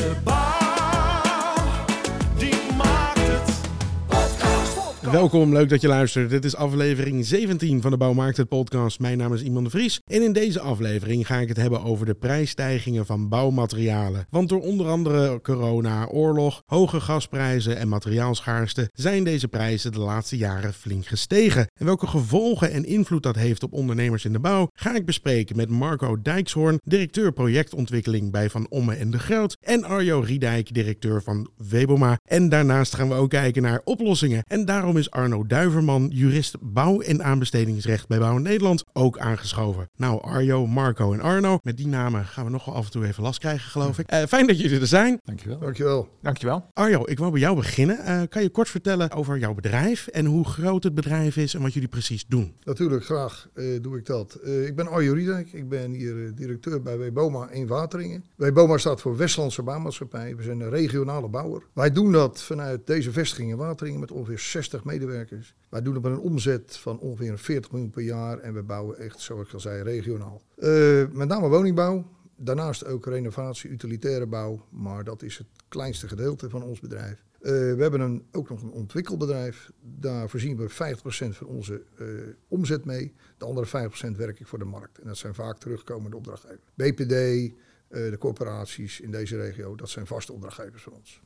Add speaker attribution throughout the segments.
Speaker 1: De bouw,
Speaker 2: Welkom, leuk dat je luistert. Dit is aflevering 17 van de Bouwmarkt het podcast. Mijn naam is Iman de Vries en in deze aflevering ga ik het hebben over de prijsstijgingen van bouwmaterialen. Want door onder andere corona, oorlog, hoge gasprijzen en materiaalschaarste zijn deze prijzen de laatste jaren flink gestegen. En welke gevolgen en invloed dat heeft op ondernemers in de bouw ga ik bespreken met Marco Dijkshoorn, directeur projectontwikkeling bij Van Omme en de Groot en Arjo Riedijk, directeur van Weboma. En daarnaast gaan we ook kijken naar oplossingen. En daarom is Arno Duiverman, jurist bouw- en aanbestedingsrecht bij Bouw Nederland, ook aangeschoven. Nou, Arjo, Marco en Arno, met die namen gaan we nog wel af en toe even last krijgen, geloof ik. Eh, fijn dat jullie er zijn.
Speaker 3: Dankjewel.
Speaker 4: Dankjewel.
Speaker 3: Dankjewel.
Speaker 2: Arjo, ik wou bij jou beginnen. Eh, kan je kort vertellen over jouw bedrijf en hoe groot het bedrijf is en wat jullie precies doen?
Speaker 4: Natuurlijk, graag eh, doe ik dat. Eh, ik ben Arjo Riedijk. Ik ben hier directeur bij Weboma in Wateringen. Weboma staat voor Westlandse Bouwmaatschappij. We zijn een regionale bouwer. Wij doen dat vanuit deze vestiging in Wateringen met ongeveer 60 medewerkers. Wij doen met een omzet van ongeveer 40 miljoen per jaar. En we bouwen echt, zoals ik al zei, regionaal. Eh, met name woningbouw. Daarnaast ook renovatie, utilitaire bouw. Maar dat is het kleinste gedeelte van ons bedrijf. Eh, we hebben een, ook nog een ontwikkelbedrijf. Daar voorzien we 50% van onze eh, omzet mee. De andere 50% werk ik voor de markt. En dat zijn vaak terugkomende opdrachtgevers. BPD, de corporaties in deze regio, dat zijn vaste opdrachtgevers van ons.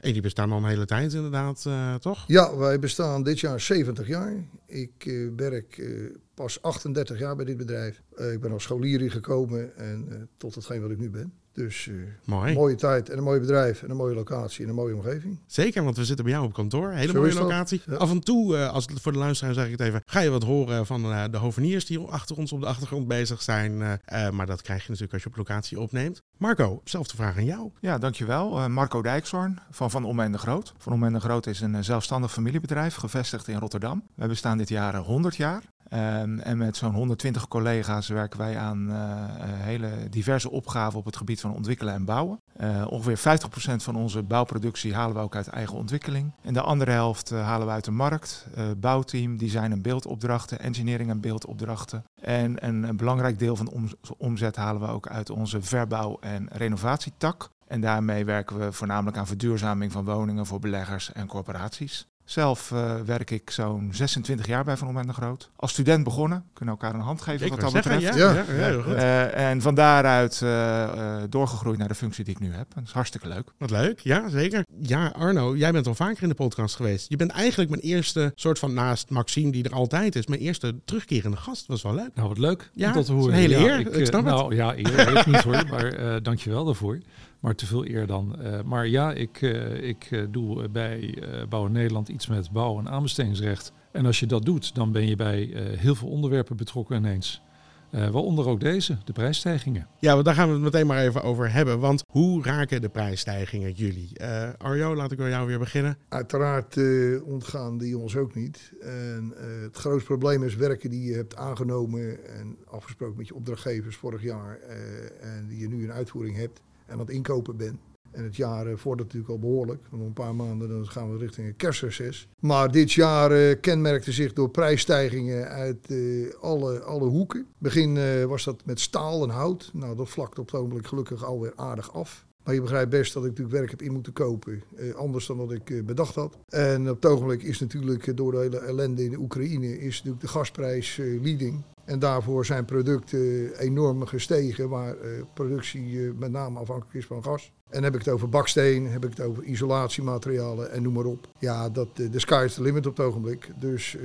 Speaker 2: En die bestaan al een hele tijd inderdaad, eh, toch?
Speaker 4: Ja, wij bestaan dit jaar 70 jaar. Ik eh, werk eh, pas 38 jaar bij dit bedrijf. Eh, ik ben als scholier hier gekomen en eh, tot hetgeen wat ik nu ben. Dus eh,
Speaker 2: Mooi.
Speaker 4: een mooie tijd en een mooi bedrijf en een mooie locatie en een mooie omgeving.
Speaker 2: Zeker, want we zitten bij jou op kantoor. Hele
Speaker 4: Zo
Speaker 2: mooie locatie.
Speaker 4: Ja.
Speaker 2: Af en toe, eh, als het voor de luisteraar zeg ik het even, ga je wat horen van eh, de hoveniers die achter ons op de achtergrond bezig zijn. eh, eh, maar dat krijg je natuurlijk als je op locatie opneemt. Marco, zelfde vraag aan jou.
Speaker 3: Ja, dankjewel. Eh, Marco Dijkshoorn van Van Omme en de Groot. Van Omme en de Groot is een eh, zelfstandig familiebedrijf gevestigd in Rotterdam. We bestaan dit jaar eh, 100 jaar. Ehm, en met zo'n 120 collega's werken wij aan eh, eh, hele diverse opgaven op het gebied van ontwikkelen en bouwen. Eh, ongeveer 50% van onze bouwproductie halen we ook uit eigen ontwikkeling. En de andere helft halen we uit de markt. Bouwteam, design en beeldopdrachten, engineering en beeldopdrachten. En een, een belangrijk deel van om- omzet halen we ook uit onze verbouw- en renovatietak. En daarmee werken we voornamelijk aan verduurzaming van woningen voor beleggers en corporaties. Zelf eh, werk ik zo'n 26 jaar bij Van Om en de Groot. Als student begonnen, kunnen elkaar een hand geven
Speaker 2: Ik
Speaker 3: wat dat
Speaker 2: zeggen,
Speaker 3: betreft.
Speaker 2: ja, ja,
Speaker 4: Ja.
Speaker 2: ja, heel goed.
Speaker 3: Eh, en van daaruit eh, eh, doorgegroeid naar de functie die ik nu heb. Dat is hartstikke leuk.
Speaker 2: Wat leuk, ja zeker. Ja, Arno, jij bent al vaker in de podcast geweest. Je bent eigenlijk mijn eerste soort van, naast Maxime die er altijd is, mijn eerste terugkerende gast. Was wel leuk.
Speaker 5: Nou, wat leuk
Speaker 2: Ja,
Speaker 5: dat te
Speaker 2: het is
Speaker 5: horen.
Speaker 2: een hele
Speaker 5: ja,
Speaker 2: eer, ik snap het.
Speaker 5: nou, ja, eer weet niet hoor, maar eh dank je wel daarvoor. Maar te veel eer dan. Eh, maar ja, ik, eh, ik eh, doe bij eh Bouwen Nederland iets met bouw- en aanbestedingsrecht. En als je dat doet, dan ben je bij eh, heel veel onderwerpen betrokken ineens. Eh, waaronder ook deze, de prijsstijgingen.
Speaker 2: Ja, want daar gaan we het meteen maar even over hebben. Want hoe raken de prijsstijgingen jullie? Eh, Arjo, laat ik bij jou weer beginnen.
Speaker 4: Uiteraard eh, ontgaan die ons ook niet. En eh, het grootste probleem is werken die je hebt aangenomen en afgesproken met je opdrachtgevers vorig jaar. eh, en die je nu in uitvoering hebt en aan het inkopen bent. En het jaar eh, vordert natuurlijk al behoorlijk. Nog een paar maanden dan gaan we richting een kerstreces. Maar dit jaar eh, kenmerkte zich door prijsstijgingen uit eh, alle, alle hoeken. Begin eh, was dat met staal en hout. Nou, dat vlakt op het ogenblik gelukkig alweer aardig af. Maar je begrijpt best dat ik natuurlijk werk heb in moeten kopen. eh, anders dan wat ik eh, bedacht had. En op het ogenblik is natuurlijk eh, door de hele ellende in de Oekraïne... is natuurlijk de gasprijs eh, leading. En daarvoor zijn producten enorm gestegen. Waar eh, productie eh, met name afhankelijk is van gas. En heb ik het over baksteen, heb ik het over isolatiematerialen en noem maar op. Ja, dat, eh, de sky is the limit op het ogenblik. Dus eh,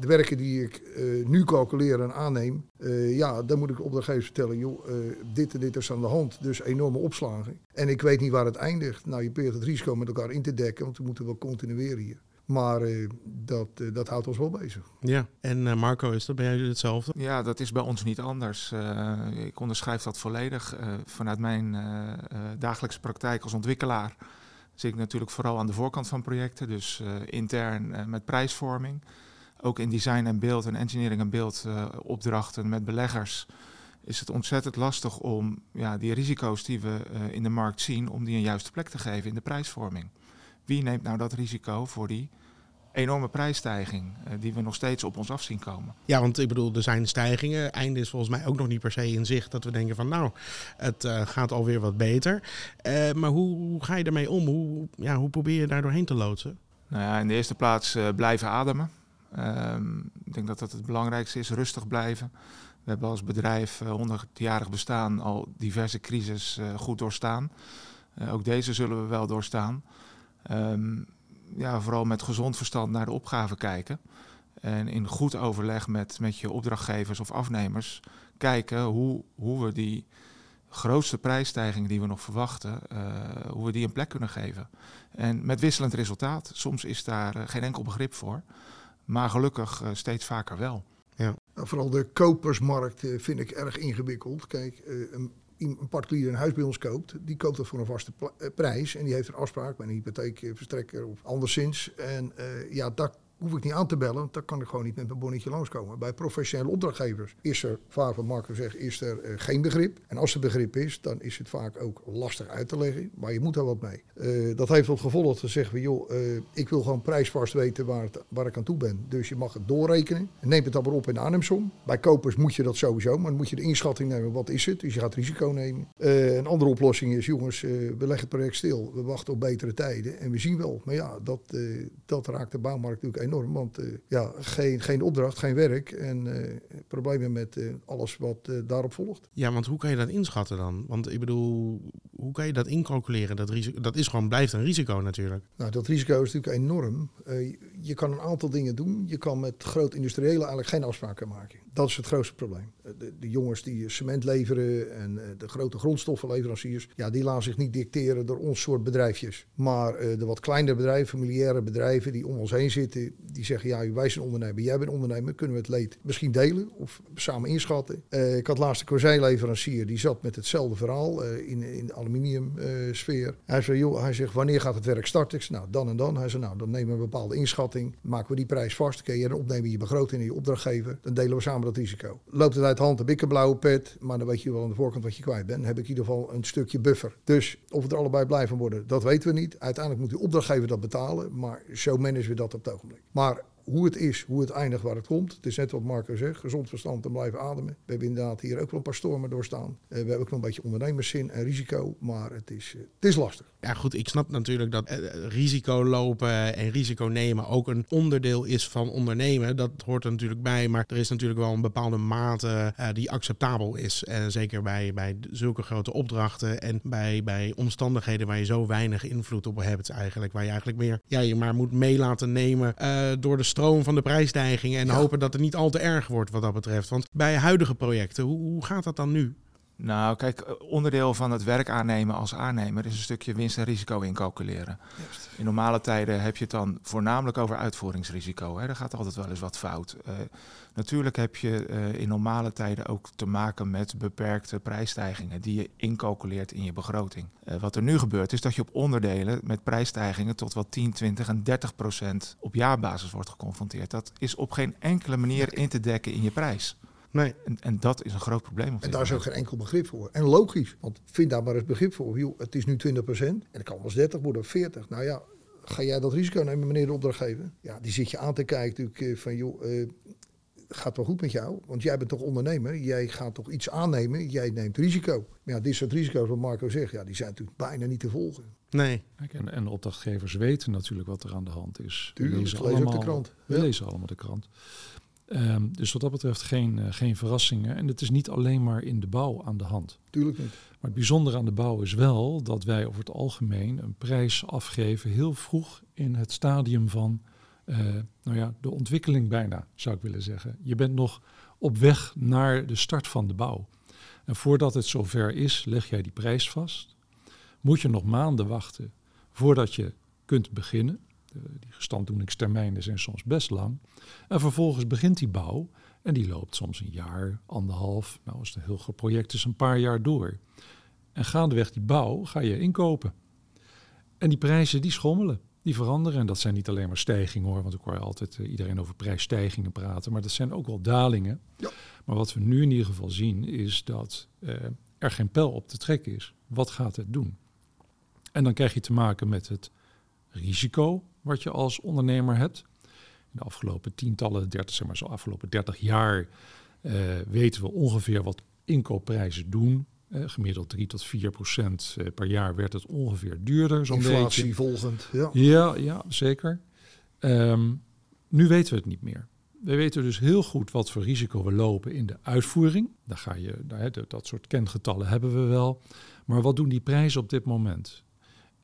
Speaker 4: de werken die ik eh, nu calculeer en aanneem, eh, ja, dan moet ik de opdrachtgever vertellen, joh, eh, dit en dit is aan de hand. Dus enorme opslagen. En ik weet niet waar het eindigt. Nou, je probeert het risico met elkaar in te dekken, want we moeten wel continueren hier. Maar eh, dat, eh, dat houdt ons wel bezig.
Speaker 2: Ja, en eh, Marco, is dat bij jou hetzelfde?
Speaker 3: Ja, dat is bij ons niet anders. Eh, ik onderschrijf dat volledig. Eh, vanuit mijn eh, eh, dagelijkse praktijk als ontwikkelaar zit ik natuurlijk vooral aan de voorkant van projecten. Dus eh, intern eh, met prijsvorming. Ook in design en beeld en engineering en beeld eh, opdrachten met beleggers is het ontzettend lastig om ja, die risico's die we eh, in de markt zien, om die een juiste plek te geven in de prijsvorming. Wie neemt nou dat risico voor die enorme prijsstijging eh, die we nog steeds op ons af zien komen.
Speaker 2: Ja, want ik bedoel, er zijn stijgingen. Einde is volgens mij ook nog niet per se in zicht dat we denken van nou, het uh, gaat alweer wat beter. Uh, maar hoe, hoe, ga je ermee om? Hoe, ja, hoe probeer je daar doorheen te loodsen?
Speaker 3: Nou ja, in de eerste plaats uh, blijven ademen. Ehm, ik denk dat dat het belangrijkste is, rustig blijven. We hebben als bedrijf 100-jarig bestaan al diverse crisis goed doorstaan. ook deze zullen we wel doorstaan. Um, ja, vooral met gezond verstand naar de opgave kijken. En in goed overleg met, met je opdrachtgevers of afnemers kijken hoe, hoe we die grootste prijsstijging die we nog verwachten, uh, hoe we die een plek kunnen geven. En met wisselend resultaat. Soms is daar uh, geen enkel begrip voor, maar gelukkig uh, steeds vaker wel.
Speaker 4: Ja. Vooral de kopersmarkt vind ik erg ingewikkeld. Kijk, een een particulier een huis bij ons koopt, die koopt dat voor een vaste prijs. En die heeft een afspraak bij een hypotheekverstrekker of anderszins. En uh, ja, dat hoef ik niet aan te bellen, want dan kan ik gewoon niet met mijn bonnetje langskomen. Bij professionele opdrachtgevers is er, vaak wat Marco zegt, is er uh, geen begrip. En als er begrip is, dan is het vaak ook lastig uit te leggen, maar je moet er wat mee. Uh, dat heeft tot gevolg dat ze zeggen, joh, uh, ik wil gewoon prijsvast weten waar, waar ik aan toe ben. Dus je mag het doorrekenen. En neem het dan maar op in de aannemsom. Bij kopers moet je dat sowieso, maar dan moet je de inschatting nemen, wat is het? Dus je gaat risico nemen. een andere oplossing is, jongens, we leggen het project stil. We wachten op betere tijden en we zien wel. Maar ja, dat, dat raakt de bouwmarkt natuurlijk enorm enorm. Want uh, ja, geen, geen opdracht, geen werk en uh, problemen met uh, alles wat daarop volgt.
Speaker 2: Ja, want hoe kan je dat inschatten dan? Want ik bedoel, hoe kan je dat incalculeren? Dat, risico, dat is gewoon, blijft een risico natuurlijk.
Speaker 4: Nou, dat risico is natuurlijk enorm. je kan een aantal dingen doen. Je kan met groot industriële eigenlijk geen afspraken maken. Dat is het grootste probleem. De, de jongens die cement leveren en de grote grondstoffenleveranciers, ja, die laten zich niet dicteren door ons soort bedrijfjes. Maar de wat kleinere bedrijven, familiaire bedrijven die om ons heen zitten, die zeggen, ja, wij zijn ondernemer, jij bent ondernemer, kunnen we het leed misschien delen of samen inschatten. Ik had laatst een kozijnleverancier, die zat met hetzelfde verhaal in, in de aluminiumsfeer. Hij zei, joh, hij zegt, wanneer gaat het werk starten? Ik zei, nou, dan en dan. Hij zei, nou, dan nemen we een bepaalde inschatting, maken we die prijs vast, kun je dan opnemen in je begroting en je opdrachtgever, dan delen we samen dat risico. Loopt het uit hand, heb een blauwe pet, maar dan weet je wel aan de voorkant wat je kwijt bent. Heb ik in ieder geval een stukje buffer. Dus of het er allebei blij van worden, dat weten we niet. Uiteindelijk moet de opdrachtgever dat betalen, maar zo managen we dat op het ogenblik. Maar hoe het is, hoe het eindigt, waar het komt. Het is net wat Marco zegt, gezond verstand en blijven ademen. We hebben inderdaad hier ook wel een paar stormen doorstaan. Uh, we hebben ook wel een beetje ondernemerszin en risico, maar het is, uh, het is lastig.
Speaker 2: Ja goed, ik snap natuurlijk dat uh, risico lopen en risico nemen ook een onderdeel is van ondernemen. Dat hoort er natuurlijk bij, maar er is natuurlijk wel een bepaalde mate die acceptabel is. En zeker bij, bij zulke grote opdrachten en bij, bij omstandigheden waar je zo weinig invloed op hebt eigenlijk. Waar je eigenlijk meer ja, je maar moet mee laten nemen door de stroom van de prijsstijgingen en ja. hopen dat het niet al te erg wordt wat dat betreft. Want bij huidige projecten, hoe, hoe gaat dat dan nu?
Speaker 3: Nou, kijk, onderdeel van het werk aannemen als aannemer is een stukje winst en risico incalculeren. Juist. In normale tijden heb je het dan voornamelijk over uitvoeringsrisico. Hè. Er gaat altijd wel eens wat fout. Uh, natuurlijk heb je uh, in normale tijden ook te maken met beperkte prijsstijgingen die je incalculeert in je begroting. Uh, wat er nu gebeurt is dat je op onderdelen met prijsstijgingen tot wel 10, 20 en 30 procent op jaarbasis wordt geconfronteerd. Dat is op geen enkele manier in te dekken in je prijs.
Speaker 2: Nee.
Speaker 3: En, en, dat is een groot probleem.
Speaker 4: En daar is ook geen enkel begrip voor. En logisch, want vind daar maar eens begrip voor. Joh, het is nu 20% en het kan wel eens 30 worden of 40. Nou ja, ga jij dat risico nemen, meneer de opdrachtgever? Ja, die zit je aan te kijken natuurlijk van, joh, uh, gaat wel goed met jou? Want jij bent toch ondernemer? Jij gaat toch iets aannemen? Jij neemt risico. Maar ja, dit soort risico's, wat Marco zegt, ja, die zijn natuurlijk bijna niet te volgen.
Speaker 2: Nee.
Speaker 5: En, en de opdrachtgevers weten natuurlijk wat er aan de hand is.
Speaker 4: Tuurlijk, we lezen, allemaal, de krant.
Speaker 5: We ja. lezen allemaal de krant. Um, dus wat dat betreft geen, uh, geen verrassingen. En het is niet alleen maar in de bouw aan de hand.
Speaker 4: Tuurlijk niet.
Speaker 5: Maar het bijzondere aan de bouw is wel dat wij over het algemeen een prijs afgeven heel vroeg in het stadium van uh, nou ja, de ontwikkeling bijna, zou ik willen zeggen. Je bent nog op weg naar de start van de bouw. En voordat het zover is, leg jij die prijs vast. Moet je nog maanden wachten voordat je kunt beginnen. De, die gestanddoeningstermijnen zijn soms best lang. En vervolgens begint die bouw en die loopt soms een jaar, anderhalf, nou als het een heel groot project is, een paar jaar door. En gaandeweg die bouw ga je inkopen. En die prijzen die schommelen, die veranderen. En dat zijn niet alleen maar stijgingen hoor, want ik hoor altijd uh, iedereen over prijsstijgingen praten, maar dat zijn ook wel dalingen.
Speaker 4: Ja.
Speaker 5: Maar wat we nu in ieder geval zien is dat uh, er geen pijl op te trekken is. Wat gaat het doen? En dan krijg je te maken met het risico wat je als ondernemer hebt. de afgelopen tientallen, 30, zeg maar zo afgelopen 30 jaar, eh, weten we ongeveer wat inkoopprijzen doen. Eh, gemiddeld 3 tot 4 procent eh, per jaar werd het ongeveer duurder. Zo'n
Speaker 4: Inflatie
Speaker 5: beetje.
Speaker 4: volgend. Ja.
Speaker 5: Ja, ja zeker. Ehm, nu weten we het niet meer. We weten dus heel goed wat voor risico we lopen in de uitvoering. Daar ga je, daar, dat soort kengetallen hebben we wel. Maar wat doen die prijzen op dit moment?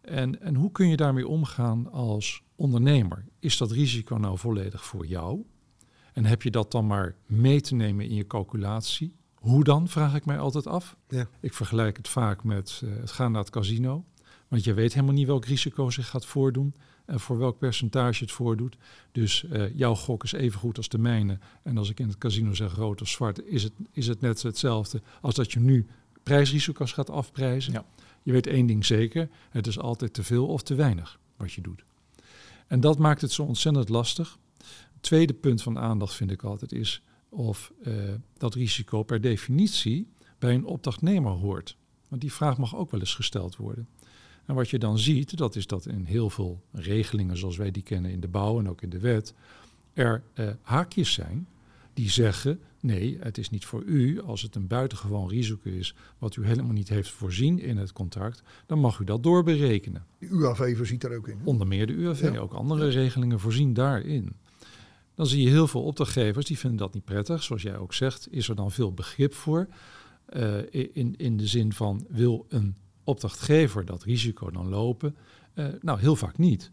Speaker 5: En, en hoe kun je daarmee omgaan als ondernemer? Is dat risico nou volledig voor jou? En heb je dat dan maar mee te nemen in je calculatie? Hoe dan, vraag ik mij altijd af.
Speaker 2: Ja.
Speaker 5: Ik vergelijk het vaak met eh, het gaan naar het casino. Want je weet helemaal niet welk risico zich gaat voordoen en voor welk percentage het voordoet. Dus eh, jouw gok is even goed als de mijne. En als ik in het casino zeg rood of zwart, is het, is het net hetzelfde als dat je nu prijsrisico's gaat afprijzen.
Speaker 3: Ja.
Speaker 5: Je weet één ding zeker, het is altijd te veel of te weinig wat je doet. En dat maakt het zo ontzettend lastig. Het tweede punt van aandacht vind ik altijd is of eh, dat risico per definitie bij een opdrachtnemer hoort. Want die vraag mag ook wel eens gesteld worden. En wat je dan ziet, dat is dat in heel veel regelingen zoals wij die kennen in de bouw en ook in de wet, er eh, haakjes zijn die zeggen, nee, het is niet voor u. Als het een buitengewoon risico is wat u helemaal niet heeft voorzien in het contract, dan mag u dat doorberekenen.
Speaker 4: De UAV voorziet daar ook in.
Speaker 5: Onder meer de
Speaker 4: Ja.
Speaker 5: ook andere regelingen voorzien daarin. Dan zie je heel veel opdrachtgevers die vinden dat niet prettig. Zoals jij ook zegt, is er dan veel begrip voor. Eh, in, in de zin van, wil een opdrachtgever dat risico dan lopen? Eh, nou, heel vaak niet.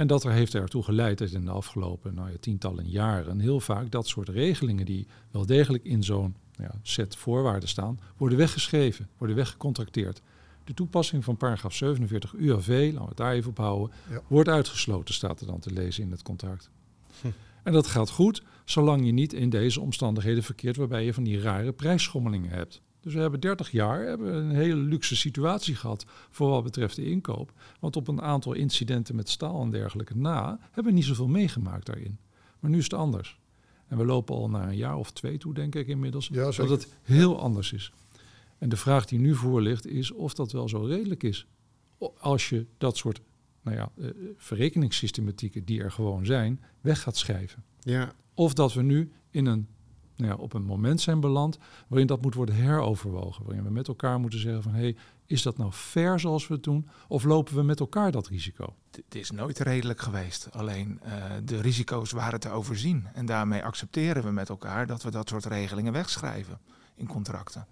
Speaker 5: En dat er heeft ertoe geleid dat in de afgelopen nou ja, tientallen jaren heel vaak dat soort regelingen die wel degelijk in zo'n nou ja, set voorwaarden staan, worden weggeschreven, worden weggecontracteerd. De toepassing van paragraaf 47 UAV, laten we het daar even op houden,
Speaker 4: Ja.
Speaker 5: wordt uitgesloten, staat er dan te lezen in het contract. En dat gaat goed, zolang je niet in deze omstandigheden verkeert waarbij je van die rare prijsschommelingen hebt. Dus we hebben 30 jaar hebben een hele luxe situatie gehad voor wat betreft de inkoop. Want op een aantal incidenten met staal en dergelijke na hebben we niet zoveel meegemaakt daarin. Maar nu is het anders. En we lopen al naar een jaar of twee toe, denk ik inmiddels,
Speaker 4: Ja,
Speaker 5: dat het heel anders is. En de vraag die nu voor ligt is of dat wel zo redelijk is. Als je dat soort nou ja, eh, verrekeningssystematieken die er gewoon zijn, weg gaat schrijven.
Speaker 2: Ja,
Speaker 5: Of dat we nu in een, nou ja, op een moment zijn beland waarin dat moet worden heroverwogen. Waarin we met elkaar moeten zeggen van hé, hey, is dat nou fair zoals we het doen? Of lopen we met elkaar dat risico?
Speaker 3: Het is nooit redelijk geweest. Alleen eh, de risico's waren te overzien. En daarmee accepteren we met elkaar dat we dat soort regelingen wegschrijven in contracten.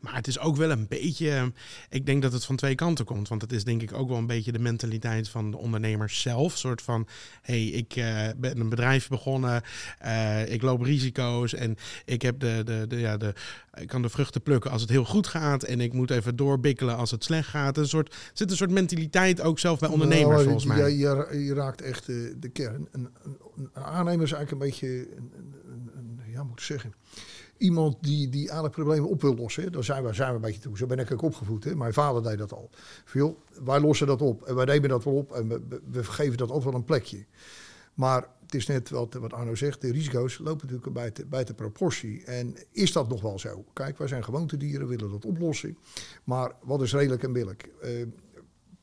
Speaker 2: Maar het is ook wel een beetje. Ik denk dat het van twee kanten komt. Want het is denk ik ook wel een beetje de mentaliteit van de ondernemers zelf. soort van: hé, hey, ik eh, ben een bedrijf begonnen. eh, ik loop risico's. En ik heb de, de, de, ja, de. Ik kan de vruchten plukken als het heel goed gaat. En ik moet even doorbikkelen als het slecht gaat. Een soort, er zit een soort mentaliteit ook zelf bij ondernemers,
Speaker 4: Nou,
Speaker 2: volgens
Speaker 4: je,
Speaker 2: mij.
Speaker 4: Je, je, je raakt echt eh, de kern. Een, een, een aannemer is eigenlijk een beetje, een, een, een- een- ja, moet ik zeggen, iemand die, die alle problemen op wil lossen. Daar zijn we, zijn we een beetje toe. Zo ben ik ook opgevoed. Hè. Mijn vader deed dat al. Veel, wij lossen dat op en wij nemen dat wel op en we, we- geven dat altijd wel een plekje. Maar het is net wat, wat Arno zegt, de risico's lopen natuurlijk buiten, buiten proportie. En is dat nog wel zo? Kijk, wij zijn gewoontedieren, willen dat oplossen. Maar wat is redelijk en billijk? Eh,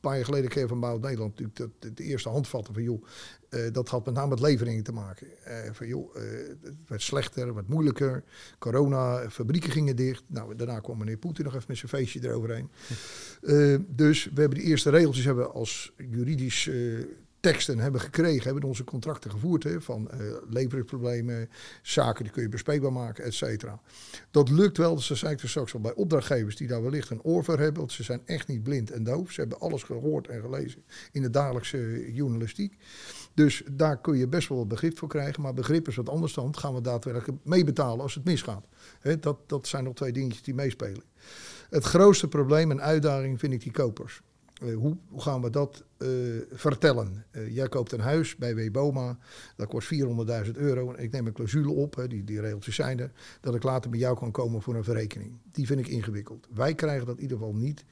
Speaker 4: paar jaar geleden kreeg van Bouw Nederland natuurlijk dat, de eerste handvatten van joh, eh, dat had met name met leveringen te maken. Eh, van joh, eh, het werd slechter, het werd moeilijker. Corona, fabrieken gingen dicht. Nou, daarna kwam meneer Poetin nog even met zijn feestje eroverheen. Eh, dus we hebben de eerste regeltjes hebben als juridisch teksten hebben gekregen, hebben onze contracten gevoerd hè, van eh leveringsproblemen, zaken die kun je bespreekbaar maken, et cetera. Dat lukt wel, dus dat zei ik er straks al, bij opdrachtgevers die daar wellicht een oor voor hebben, want ze zijn echt niet blind en doof. Ze hebben alles gehoord en gelezen in de dagelijkse journalistiek. Dus daar kun je best wel wat begrip voor krijgen, maar begrip is wat anders dan gaan we daadwerkelijk meebetalen als het misgaat. Hè, dat, dat zijn nog twee dingetjes die meespelen. Het grootste probleem en uitdaging vind ik die kopers. Eh, hoe, hoe gaan we dat eh, vertellen? Eh, jij koopt een huis bij Weboma, dat kost 400.000 euro. Ik neem een clausule op, hè, die, die regeltjes zijn er, dat ik later bij jou kan komen voor een verrekening. Die vind ik ingewikkeld. Wij krijgen dat in ieder geval niet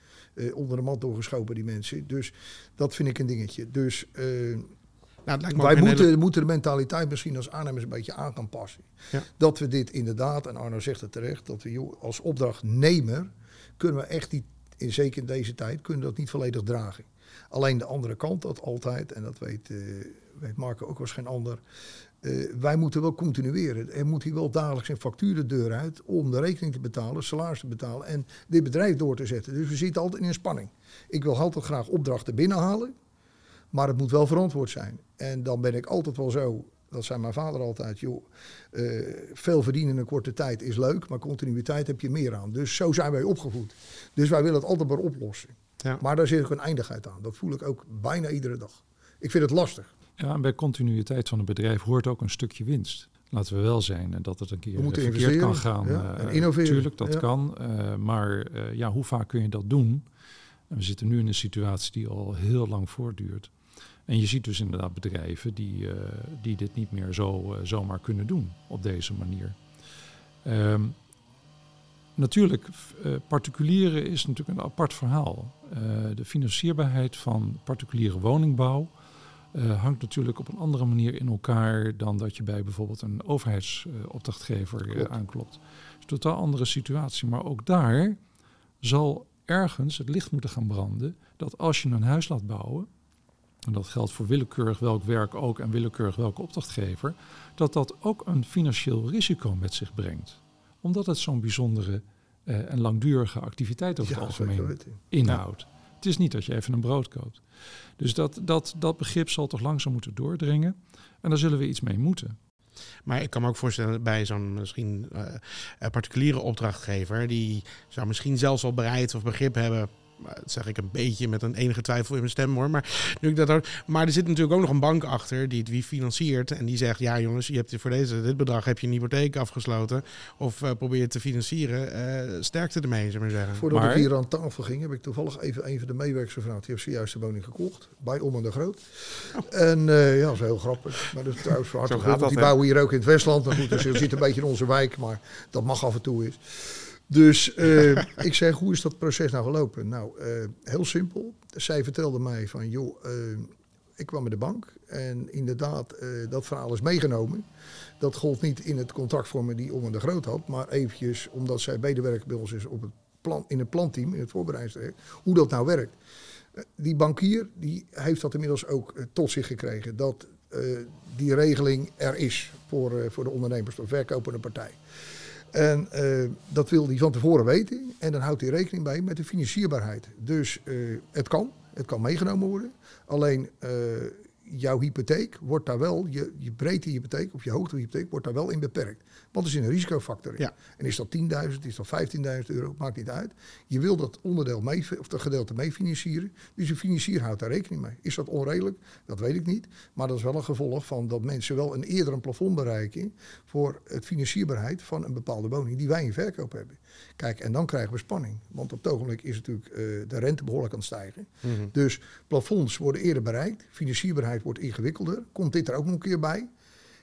Speaker 4: onder de mat doorgeschopen, die mensen. Dus dat vind ik een dingetje. Dus
Speaker 2: Nou,
Speaker 4: wij moeten,
Speaker 2: hele-
Speaker 4: moeten de mentaliteit misschien als aannemers een beetje aan gaan passen.
Speaker 2: Ja.
Speaker 4: Dat we dit inderdaad, en Arno zegt het terecht, dat we joh, als opdrachtnemer kunnen we echt die in, zeker in deze tijd, kunnen dat niet volledig dragen. Alleen de andere kant dat altijd, en dat weet, uh, weet Marco ook als geen ander. Uh, wij moeten wel continueren. Er moet hier wel dagelijks een factuur de deur uit om de rekening te betalen, salaris te betalen en dit bedrijf door te zetten. Dus we zitten altijd in een spanning. Ik wil altijd graag opdrachten binnenhalen, maar het moet wel verantwoord zijn. En dan ben ik altijd wel zo, dat zei mijn vader altijd, joh, uh, veel verdienen in een korte tijd is leuk, maar continuïteit heb je meer aan. Dus zo zijn wij opgevoed. Dus wij willen het altijd maar oplossen. Ja. Maar daar zit ook een eindigheid aan. Dat voel ik ook bijna iedere dag. Ik vind het lastig.
Speaker 5: Ja, en bij continuïteit van een bedrijf hoort ook een stukje winst. Laten we wel zijn dat het een keer verkeerd kan gaan.
Speaker 4: Ja, en innoveren.
Speaker 5: Tuurlijk, dat ja. kan. Uh, maar uh, ja, hoe vaak kun je dat doen? En we zitten nu in een situatie die al heel lang voortduurt. En je ziet dus inderdaad bedrijven die, uh, die dit niet meer zo zomaar kunnen doen op deze manier. Um, natuurlijk, particulieren is natuurlijk een apart verhaal. de financierbaarheid van particuliere woningbouw uh, hangt natuurlijk op een andere manier in elkaar dan dat je bij bijvoorbeeld een overheidsopdrachtgever uh, aanklopt. Dus totaal andere situatie. Maar ook daar zal ergens het licht moeten gaan branden dat als je een huis laat bouwen, en dat geldt voor willekeurig welk werk ook en willekeurig welke opdrachtgever, dat dat ook een financieel risico met zich brengt. Omdat het zo'n bijzondere uh, en langdurige activiteit over het algemeen inhoudt. Ja. Het is niet dat je even een brood koopt. Dus dat, dat, dat begrip zal toch langzaam moeten doordringen. En daar zullen we iets mee moeten.
Speaker 2: Maar ik kan me ook voorstellen bij zo'n misschien uh, particuliere opdrachtgever, die zou misschien zelfs al bereid of begrip hebben dat zeg ik een beetje met een enige twijfel in mijn stem hoor. Maar, nu ik dat hoor. maar er zit natuurlijk ook nog een bank achter die het wie financiert. En die zegt, ja jongens, je hebt voor deze, dit bedrag heb je een hypotheek afgesloten. Of uh, probeer je te financieren. Uh, sterkte ermee, zullen we zeggen.
Speaker 4: Voordat
Speaker 2: maar,
Speaker 4: ik hier aan tafel ging, heb ik toevallig even een van de meewerkers gevraagd. Die heeft zojuist de woning gekocht, bij Om en de Groot. Oh. En uh, ja, dat is heel grappig. Maar dat is trouwens voor harte Die bouwen hier ook in het Westland. Maar goed, dus je zit een beetje in onze wijk, maar dat mag af en toe is. Dus uh, ik zeg, hoe is dat proces nou gelopen? Nou, uh, heel simpel. Zij vertelde mij van, joh, uh, ik kwam met de bank en inderdaad, dat verhaal is meegenomen. Dat gold niet in het contractvormen die en de Groot had, maar eventjes, omdat zij medewerker bij ons is op het plan, in het planteam, in het voorbereidingstraject, hoe dat nou werkt. die bankier, die heeft dat inmiddels ook tot zich gekregen, dat die regeling er is voor, voor de ondernemers, de verkopende partij. En uh, dat wil hij van tevoren weten. En dan houdt hij rekening bij met de financierbaarheid. Dus uh, het kan, het kan meegenomen worden. Alleen uh, jouw hypotheek wordt daar wel, je, je breedte hypotheek of je hoogte hypotheek wordt daar wel in beperkt. Want er zit een risicofactor in. Ja. En is dat 10.000, is dat 15.000 euro, maakt niet uit. Je wil dat onderdeel mee, of dat gedeelte mee financieren. Dus de financier houdt daar rekening mee. Is dat onredelijk? Dat weet ik niet. Maar dat is wel een gevolg van dat mensen wel een eerder een plafond bereiken voor het financierbaarheid van een bepaalde woning die wij in verkoop hebben. Kijk, en dan krijgen we spanning. Want op het ogenblik is natuurlijk uh, de rente behoorlijk aan het stijgen. Mm -hmm. Dus plafonds worden eerder bereikt. Financierbaarheid wordt ingewikkelder. Komt dit er ook nog een keer bij?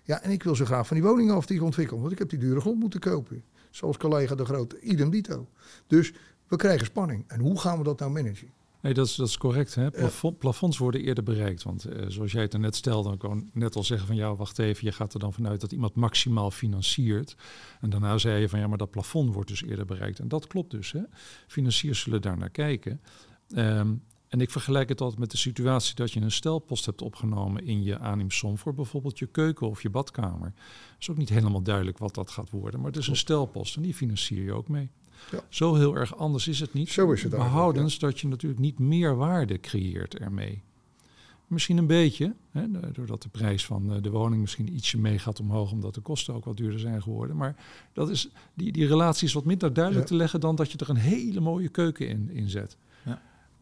Speaker 4: Ja, en ik wil zo graag van die woningen af die ontwikkelen. Want ik heb die dure grond moeten kopen. Zoals collega De Groot, idem dito. Dus we krijgen spanning. En hoe gaan we dat nou managen?
Speaker 5: Nee, dat is, dat is correct. Hè? Plafond, plafonds worden eerder bereikt. Want uh, zoals jij het er net stelde, dan kan net al zeggen van ja, wacht even, je gaat er dan vanuit dat iemand maximaal financiert. En daarna zei je van ja, maar dat plafond wordt dus eerder bereikt. En dat klopt dus. Hè? Financiers zullen daar naar kijken. Um, en ik vergelijk het altijd met de situatie dat je een stelpost hebt opgenomen in je aanneemsom voor bijvoorbeeld je keuken of je badkamer. Het is ook niet helemaal duidelijk wat dat gaat worden, maar het is een stelpost en die financier je ook mee. Ja. Zo heel erg anders is het niet.
Speaker 4: Zo is het
Speaker 5: Behoudens ja. dat je natuurlijk niet meer waarde creëert ermee. Misschien een beetje, hè, doordat de prijs van de woning misschien ietsje mee gaat omhoog, omdat de kosten ook wat duurder zijn geworden. Maar dat is, die, die relatie is wat minder duidelijk ja. te leggen dan dat je er een hele mooie keuken in, in zet.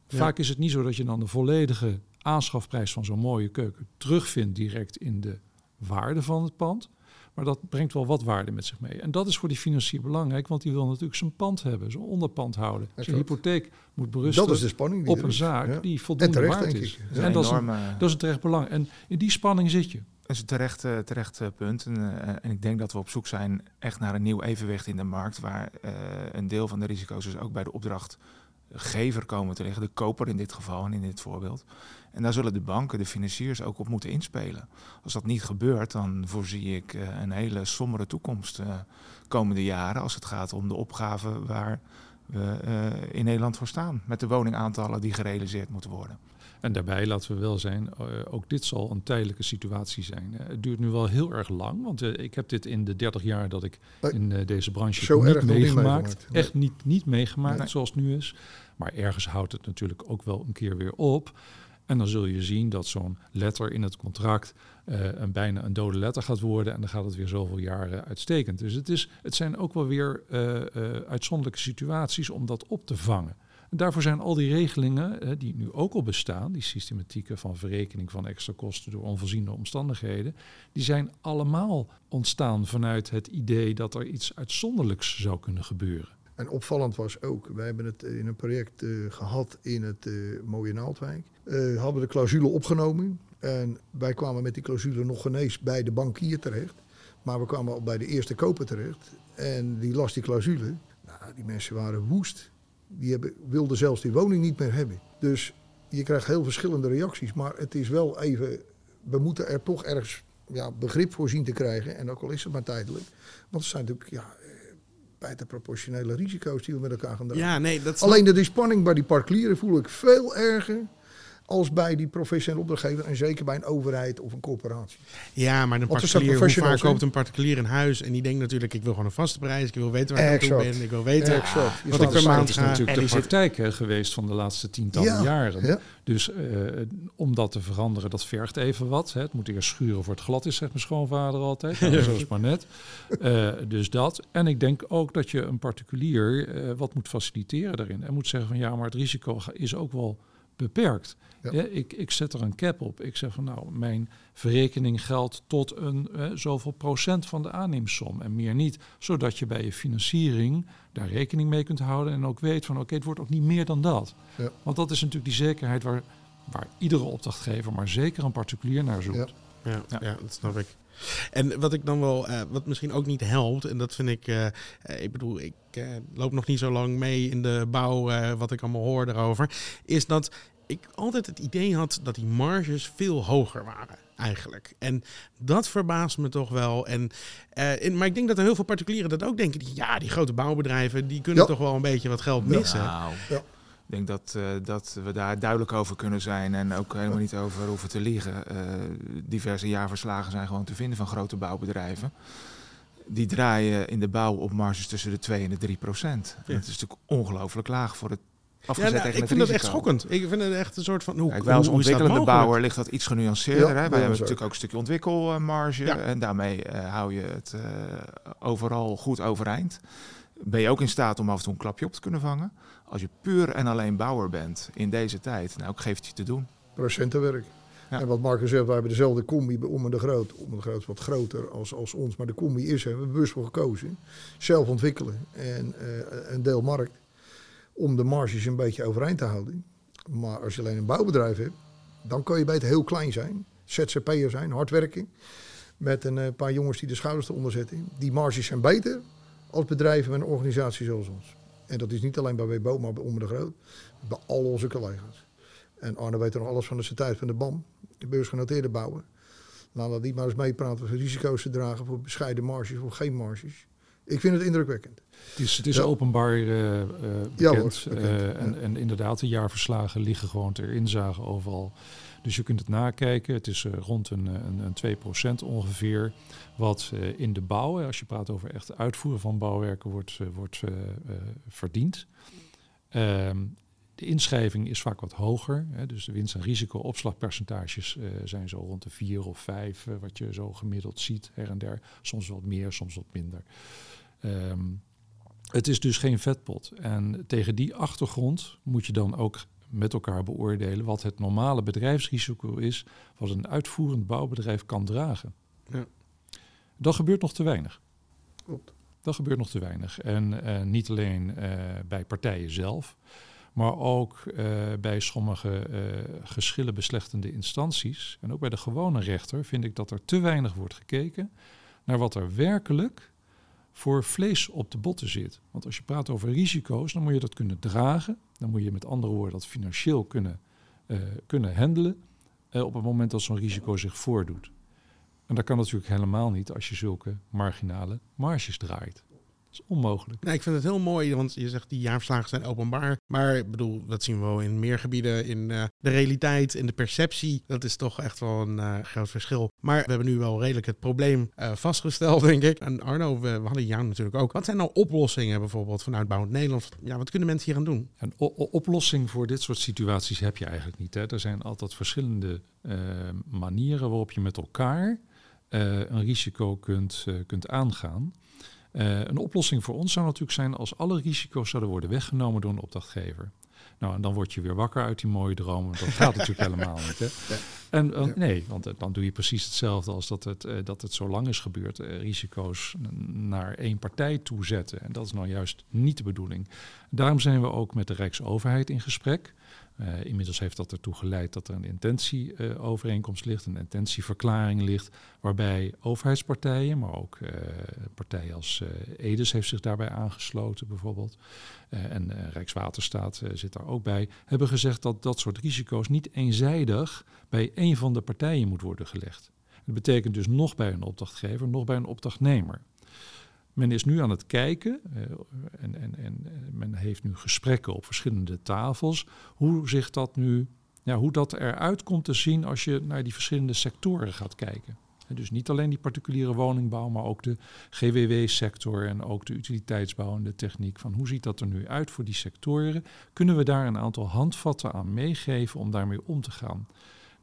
Speaker 5: Ja. Vaak is het niet zo dat je dan de volledige aanschafprijs van zo'n mooie keuken terugvindt direct in de waarde van het pand. Maar dat brengt wel wat waarde met zich mee. En dat is voor die financier belangrijk, want die wil natuurlijk zijn pand hebben, zijn onderpand houden. Zijn hypotheek moet berusten
Speaker 4: dat is de spanning die
Speaker 5: op een zaak ja. die voldoende terecht, waard is.
Speaker 3: Ja.
Speaker 5: En dat is, een, dat is een terecht belang. En in die spanning zit je.
Speaker 3: Dat is een terecht, uh, terecht uh, punt. En, uh, en, ik denk dat we op zoek zijn echt naar een nieuw evenwicht in de markt, waar een deel van de risico's dus ook bij de opdracht gever komen te liggen, de koper in dit geval en in dit voorbeeld. En daar zullen de banken, de financiers ook op moeten inspelen. Als dat niet gebeurt, dan voorzie ik uh, een hele sombere toekomst uh, komende jaren als het gaat om de opgave waar we eh, in Nederland voor staan. Met de woningaantallen die gerealiseerd moeten worden.
Speaker 5: En daarbij, laten we wel zijn, uh, ook dit zal een tijdelijke situatie zijn. Uh, het duurt nu wel heel erg lang, want uh, ik heb dit in de 30 jaar dat ik in deze branche niet meegemaakt.
Speaker 4: Niet meegemaakt.
Speaker 5: Echt niet, niet meegemaakt
Speaker 3: Nee.
Speaker 5: zoals het nu is. Maar ergens houdt het natuurlijk ook wel een keer weer op. En dan zul je zien dat zo'n letter in het contract een bijna een dode letter gaat worden. En dan gaat het weer zoveel jaren uitstekend. Dus het, is, het zijn ook wel weer uitzonderlijke situaties om dat op te vangen. Daarvoor zijn al die regelingen eh, die nu ook al bestaan, die systematieken van verrekening van extra kosten door onvoorziene omstandigheden, die zijn allemaal ontstaan vanuit het idee dat er iets uitzonderlijks zou kunnen gebeuren.
Speaker 4: En opvallend was ook, wij hebben het in een project uh, gehad in het uh, mooie Naaldwijk. Hadden de clausule opgenomen en wij kwamen met die clausule nog genees bij de bankier terecht. Maar we kwamen al bij de eerste koper terecht en die las die clausule. Nou, die mensen waren woest. Die hebben, wilden zelfs die woning niet meer hebben. Dus je krijgt heel verschillende reacties. Maar het is wel even, we moeten er toch ergens ja, begrip voor zien te krijgen. En ook al is het maar tijdelijk. Want het zijn natuurlijk ja, buitenproportionele risico's die we met elkaar gaan dragen.
Speaker 2: Ja, nee, dat
Speaker 4: Alleen de spanning bij die particulieren voel ik veel erger als bij die professionele opdrachtgever en zeker bij een overheid of een corporatie.
Speaker 2: Ja, maar een
Speaker 4: er
Speaker 2: particulier, hoe vaak koopt een particulier een huis en die denkt natuurlijk, ik wil gewoon een vaste prijs, ik wil weten waar ik aan toe ben, ik wil weten
Speaker 4: Exact. Je
Speaker 2: wat
Speaker 4: slaat
Speaker 2: ik
Speaker 4: de
Speaker 2: per maand
Speaker 5: Dat is natuurlijk
Speaker 3: En
Speaker 5: de praktijk geweest van de laatste tientallen
Speaker 4: Ja,
Speaker 5: jaren.
Speaker 4: ja.
Speaker 5: Dus eh, om dat te veranderen, dat vergt even wat. Hè. Het moet eerst schuren voor het glad is, zegt mijn schoonvader altijd. Nou, zo is maar net. Eh, dus dat. En ik denk ook dat je een particulier eh, wat moet faciliteren daarin. En moet zeggen van ja, maar het risico is ook wel beperkt.
Speaker 4: Ja.
Speaker 5: Ik, ik zet er een cap op. Ik zeg van nou, mijn verrekening geldt tot een eh, zoveel procent van de aanneemsom en meer niet. Zodat je bij je financiering daar rekening mee kunt houden en ook weet van oké, het wordt ook niet meer dan dat.
Speaker 4: Ja.
Speaker 5: Want dat is natuurlijk die zekerheid waar, waar iedere opdrachtgever, maar zeker een particulier naar zoekt.
Speaker 4: Ja.
Speaker 2: Ja, ja.
Speaker 5: Ja.
Speaker 2: dat snap ik. En wat ik dan wel, eh, wat misschien ook niet helpt, en dat vind ik, eh, eh, ik bedoel, ik eh, loop nog niet zo lang mee in de bouw, eh, wat ik allemaal hoor daarover, is dat ik altijd het idee had dat die marges veel hoger waren. Eigenlijk. En dat verbaast me toch wel. En, eh, in- maar ik denk dat er heel veel particulieren dat ook denken. Die, ja, die grote bouwbedrijven, die kunnen
Speaker 4: Ja.
Speaker 2: toch wel een beetje wat geld missen.
Speaker 3: Nou,
Speaker 4: Ja.
Speaker 3: Ik denk dat, eh, dat we daar duidelijk over kunnen zijn en ook helemaal niet over hoeven te liegen. Eh, diverse jaarverslagen zijn gewoon te vinden van grote bouwbedrijven. Die draaien in de bouw op marges tussen de 2 en de 3 procent.
Speaker 2: Ja.
Speaker 3: Dat is natuurlijk ongelooflijk laag voor het
Speaker 2: Ja,
Speaker 3: afgezet
Speaker 2: nou,
Speaker 3: tegen
Speaker 2: ik vind dat echt schokkend. Ik vind het echt een soort van. Hoe,
Speaker 3: Kijk, wij als ontwikkelende bouwer ligt dat iets genuanceerder.
Speaker 4: Ja,
Speaker 3: hè? Wij hebben natuurlijk ook een stukje ontwikkelmarge.
Speaker 2: Ja.
Speaker 3: En daarmee eh, hou je het overal goed overeind. Ben je ook in staat om af en toe een klapje op te kunnen vangen. Als je puur en alleen bouwer bent in deze tijd, nou, ik geef het je te doen.
Speaker 4: procentenwerk.
Speaker 3: Ja.
Speaker 4: En wat Marcus zegt, we hebben dezelfde combi bij Om en de Groot. Om en de Groot is wat groter als, als ons, maar de combi is er. We hebben bewust voor gekozen. Zelf ontwikkelen en eh, een deel markt. Om de marges een beetje overeind te houden. Maar als je alleen een bouwbedrijf hebt, dan kan je beter heel klein zijn. ZZP'er zijn, hard werken. Met een eh, paar jongens die de schouders eronder zetten. Die marges zijn beter als bedrijven met een organisatie zoals ons. En dat is niet alleen bij WBO, maar bij en de Groot. Bij al onze collega's. En Arne weet er nog alles van de tijd van de BAM, de beursgenoteerde bouwer. Laat dat niet maar eens meepraten voor risico's te dragen, voor bescheiden marges of geen marges. Ik vind het indrukwekkend.
Speaker 5: Het is, het is
Speaker 4: Ja.
Speaker 5: openbaar eh, eh,
Speaker 4: Ja,
Speaker 5: bekend.
Speaker 4: hoor, bekend,
Speaker 5: Eh, en,
Speaker 4: ja.
Speaker 5: en inderdaad, de jaarverslagen liggen gewoon ter inzage overal. Dus je kunt het nakijken. Het is eh, rond een, eh, een, een 2% ongeveer. Wat eh, in de bouw, als je praat over echt uitvoeren van bouwwerken, wordt, wordt verdiend. Ehm, de inschrijving is vaak wat hoger. Hè, dus de winst- en risico-opslagpercentages zijn zo rond de 4 of 5, eh, wat je zo gemiddeld ziet her en der. Soms wat meer, soms wat minder. Ehm, het is dus geen vetpot. En tegen die achtergrond moet je dan ook met elkaar beoordelen wat het normale bedrijfsrisico is, wat een uitvoerend bouwbedrijf kan dragen.
Speaker 2: Ja.
Speaker 5: Dat gebeurt nog te weinig.
Speaker 4: Klopt.
Speaker 5: Dat gebeurt nog te weinig. En eh, niet alleen eh, bij partijen zelf, maar ook eh, bij sommige geschillenbeslechtende instanties en ook bij de gewone rechter vind ik dat er te weinig wordt gekeken naar wat er werkelijk voor vlees op de botten zit. Want als je praat over risico's, dan moet je dat kunnen dragen. Dan moet je met andere woorden dat financieel kunnen, eh, kunnen handelen eh, op het moment dat zo'n risico zich voordoet. En dat kan natuurlijk helemaal niet als je zulke marginale marges draait. Is onmogelijk.
Speaker 2: Nou, ik vind het heel mooi, want je zegt die jaarverslagen zijn openbaar. Maar ik bedoel, dat zien we wel in meer gebieden. In eh, de realiteit, in de perceptie. Dat is toch echt wel een eh, groot verschil. Maar we hebben nu wel redelijk het probleem eh, vastgesteld, denk ik. En Arno, we, we hadden jou natuurlijk ook. Wat zijn nou oplossingen bijvoorbeeld vanuit Bouwend Nederland? Ja, wat kunnen mensen hier aan doen?
Speaker 5: Een oplossing voor dit soort situaties heb je eigenlijk niet. Hè. Er zijn altijd verschillende manieren waarop je met elkaar eh, een risico kunt, kunt aangaan. Eh, een oplossing voor ons zou natuurlijk zijn als alle risico's zouden worden weggenomen door een opdrachtgever. Nou, en dan word je weer wakker uit die mooie droom. Want dat gaat natuurlijk helemaal niet. Hè? En, eh,
Speaker 2: Ja.
Speaker 5: Nee, want eh, dan doe je precies hetzelfde als dat het, dat het zo lang is gebeurd. Risico's naar één partij toezetten. En dat is nou juist niet de bedoeling. Daarom zijn we ook met de Rijksoverheid in gesprek. Eh, inmiddels heeft dat ertoe geleid dat er een intentieovereenkomst ligt, een intentieverklaring ligt, waarbij overheidspartijen, maar ook eh, partijen als eh, Edes heeft zich daarbij aangesloten bijvoorbeeld, eh, en eh, Rijkswaterstaat eh, zit daar ook bij, hebben gezegd dat dat soort risico's niet eenzijdig bij één van de partijen moet worden gelegd. Dat betekent dus nog bij een opdrachtgever, nog bij een opdrachtnemer. Men is nu aan het kijken eh, en, en, en men heeft nu gesprekken op verschillende tafels. Hoe zich dat nu, ja, hoe dat eruit komt te zien als je naar die verschillende sectoren gaat kijken. Dus niet alleen die particuliere woningbouw, maar ook de GWW-sector en ook de utiliteitsbouw en de techniek. Van hoe ziet dat er nu uit voor die sectoren? Kunnen we daar een aantal handvatten aan meegeven om daarmee om te gaan?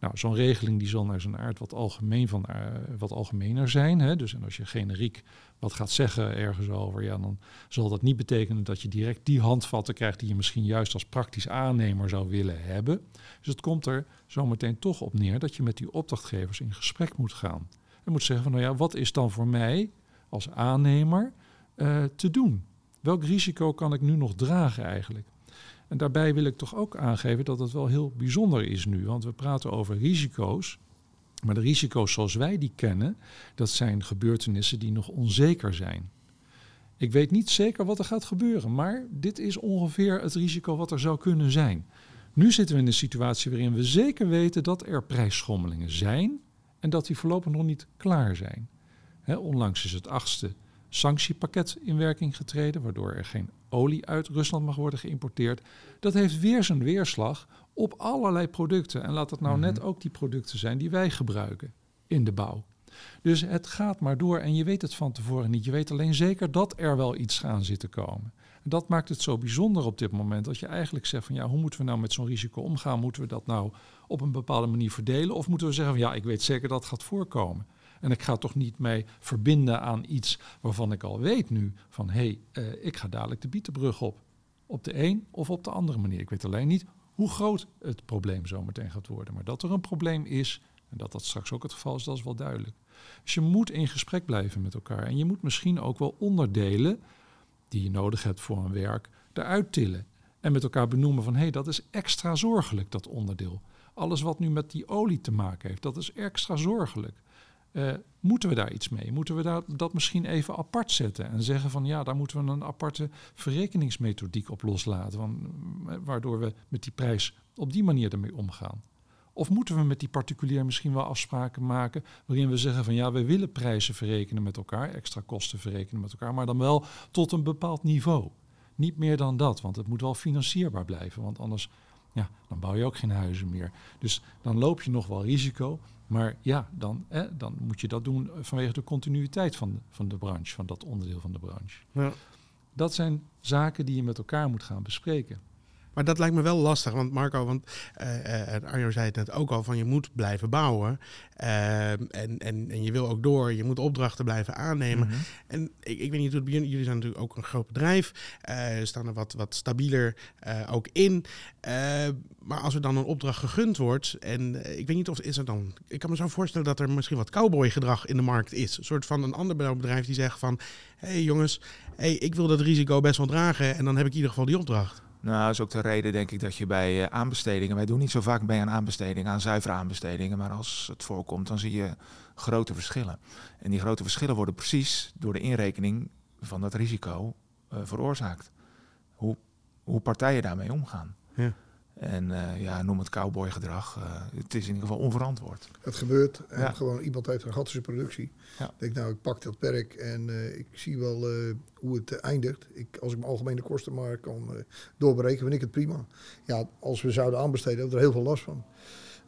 Speaker 5: Nou, zo'n regeling die zal naar zijn aard wat, algemeen van, eh, wat algemener zijn. Hè? Dus en als je generiek wat gaat zeggen ergens over, ja, dan zal dat niet betekenen dat je direct die handvatten krijgt die je misschien juist als praktisch aannemer zou willen hebben. Dus het komt er zometeen toch op neer dat je met die opdrachtgevers in gesprek moet gaan. En moet zeggen van, nou ja, wat is dan voor mij als aannemer eh, te doen? Welk risico kan ik nu nog dragen eigenlijk? En daarbij wil ik toch ook aangeven dat het wel heel bijzonder is nu. Want we praten over risico's. Maar de risico's zoals wij die kennen, dat zijn gebeurtenissen die nog onzeker zijn. Ik weet niet zeker wat er gaat gebeuren, maar dit is ongeveer het risico wat er zou kunnen zijn. Nu zitten we in een situatie waarin we zeker weten dat er prijsschommelingen zijn en dat die voorlopig nog niet klaar zijn. Hè, onlangs is het achtste sanctiepakket in werking getreden, waardoor er geen olie uit Rusland mag worden geïmporteerd. Dat heeft weer zijn weerslag op allerlei producten. En laat het nou net ook die producten zijn die wij gebruiken in de bouw. Dus het gaat maar door en je weet het van tevoren niet. Je weet alleen zeker dat er wel iets aan zit te komen. En dat maakt het zo bijzonder op dit moment. Dat je eigenlijk zegt van ja, hoe moeten we nou met zo'n risico omgaan? Moeten we dat nou op een bepaalde manier verdelen? Of moeten we zeggen van ja, ik weet zeker dat het gaat voorkomen. En ik ga toch niet mij verbinden aan iets waarvan ik al weet nu van hé, hey, uh, ik ga dadelijk de Bietenbrug op. Op de een of op de andere manier. Ik weet alleen niet hoe groot het probleem zometeen gaat worden. Maar dat er een probleem is en dat dat straks ook het geval is, dat is wel duidelijk. Dus je moet in gesprek blijven met elkaar. En je moet misschien ook wel onderdelen die je nodig hebt voor een werk eruit tillen. En met elkaar benoemen van hé, hey, dat is extra zorgelijk, dat onderdeel. Alles wat nu met die olie te maken heeft, dat is extra zorgelijk. Uh, moeten we daar iets mee? Moeten we daar, dat misschien even apart zetten en zeggen van ja, daar moeten we een aparte verrekeningsmethodiek op loslaten, van, waardoor we met die prijs op die manier ermee omgaan? Of moeten we met die particulier misschien wel afspraken maken waarin we zeggen van ja, we willen prijzen verrekenen met elkaar, extra kosten verrekenen met elkaar, maar dan wel tot een bepaald niveau. Niet meer dan dat, want het moet wel financierbaar blijven, want anders ja, dan bouw je ook geen huizen meer. Dus dan loop je nog wel risico, maar ja, dan, eh, dan moet je dat doen vanwege de continuïteit van de, van de branche, van dat onderdeel van de branche.
Speaker 2: Ja.
Speaker 5: Dat zijn zaken die je met elkaar moet gaan bespreken.
Speaker 2: Maar dat lijkt me wel lastig, want Marco, want uh, Arjo zei het net ook al, van je moet blijven bouwen. Uh, en, en, en je wil ook door, je moet opdrachten blijven aannemen. Mm-hmm. En ik, ik weet niet hoe het begint, jullie zijn natuurlijk ook een groot bedrijf, staan er wat, wat stabieler ook in. maar als er dan een opdracht gegund wordt, en ik weet niet of is er dan, ik kan me zo voorstellen dat er misschien wat cowboy gedrag in de markt is. Een soort van een ander bedrijf die zegt van, hé hey jongens, hey, ik wil dat risico best wel dragen en dan heb ik in ieder geval die opdracht.
Speaker 3: Nou, dat is ook de reden, denk ik, dat je bij uh, aanbestedingen... Wij doen niet zo vaak mee aan aanbestedingen, aan zuivere aanbestedingen. Maar als het voorkomt, dan zie je grote verschillen. En die grote verschillen worden precies door de inrekening van dat risico uh, veroorzaakt. Hoe, hoe partijen daarmee omgaan.
Speaker 2: Ja.
Speaker 3: En eh, ja, noem het cowboygedrag. Uh, het is in ieder geval onverantwoord.
Speaker 4: Het gebeurt. En ja. gewoon iemand heeft een gat in zijn productie.
Speaker 3: Ja.
Speaker 4: Ik denk, nou, ik pak dat werk en uh, ik zie wel hoe het eindigt. Ik, als ik mijn algemene kosten maar kan doorberekenen, vind ik het prima. Ja, als we zouden aanbesteden, hebben we er heel veel last van.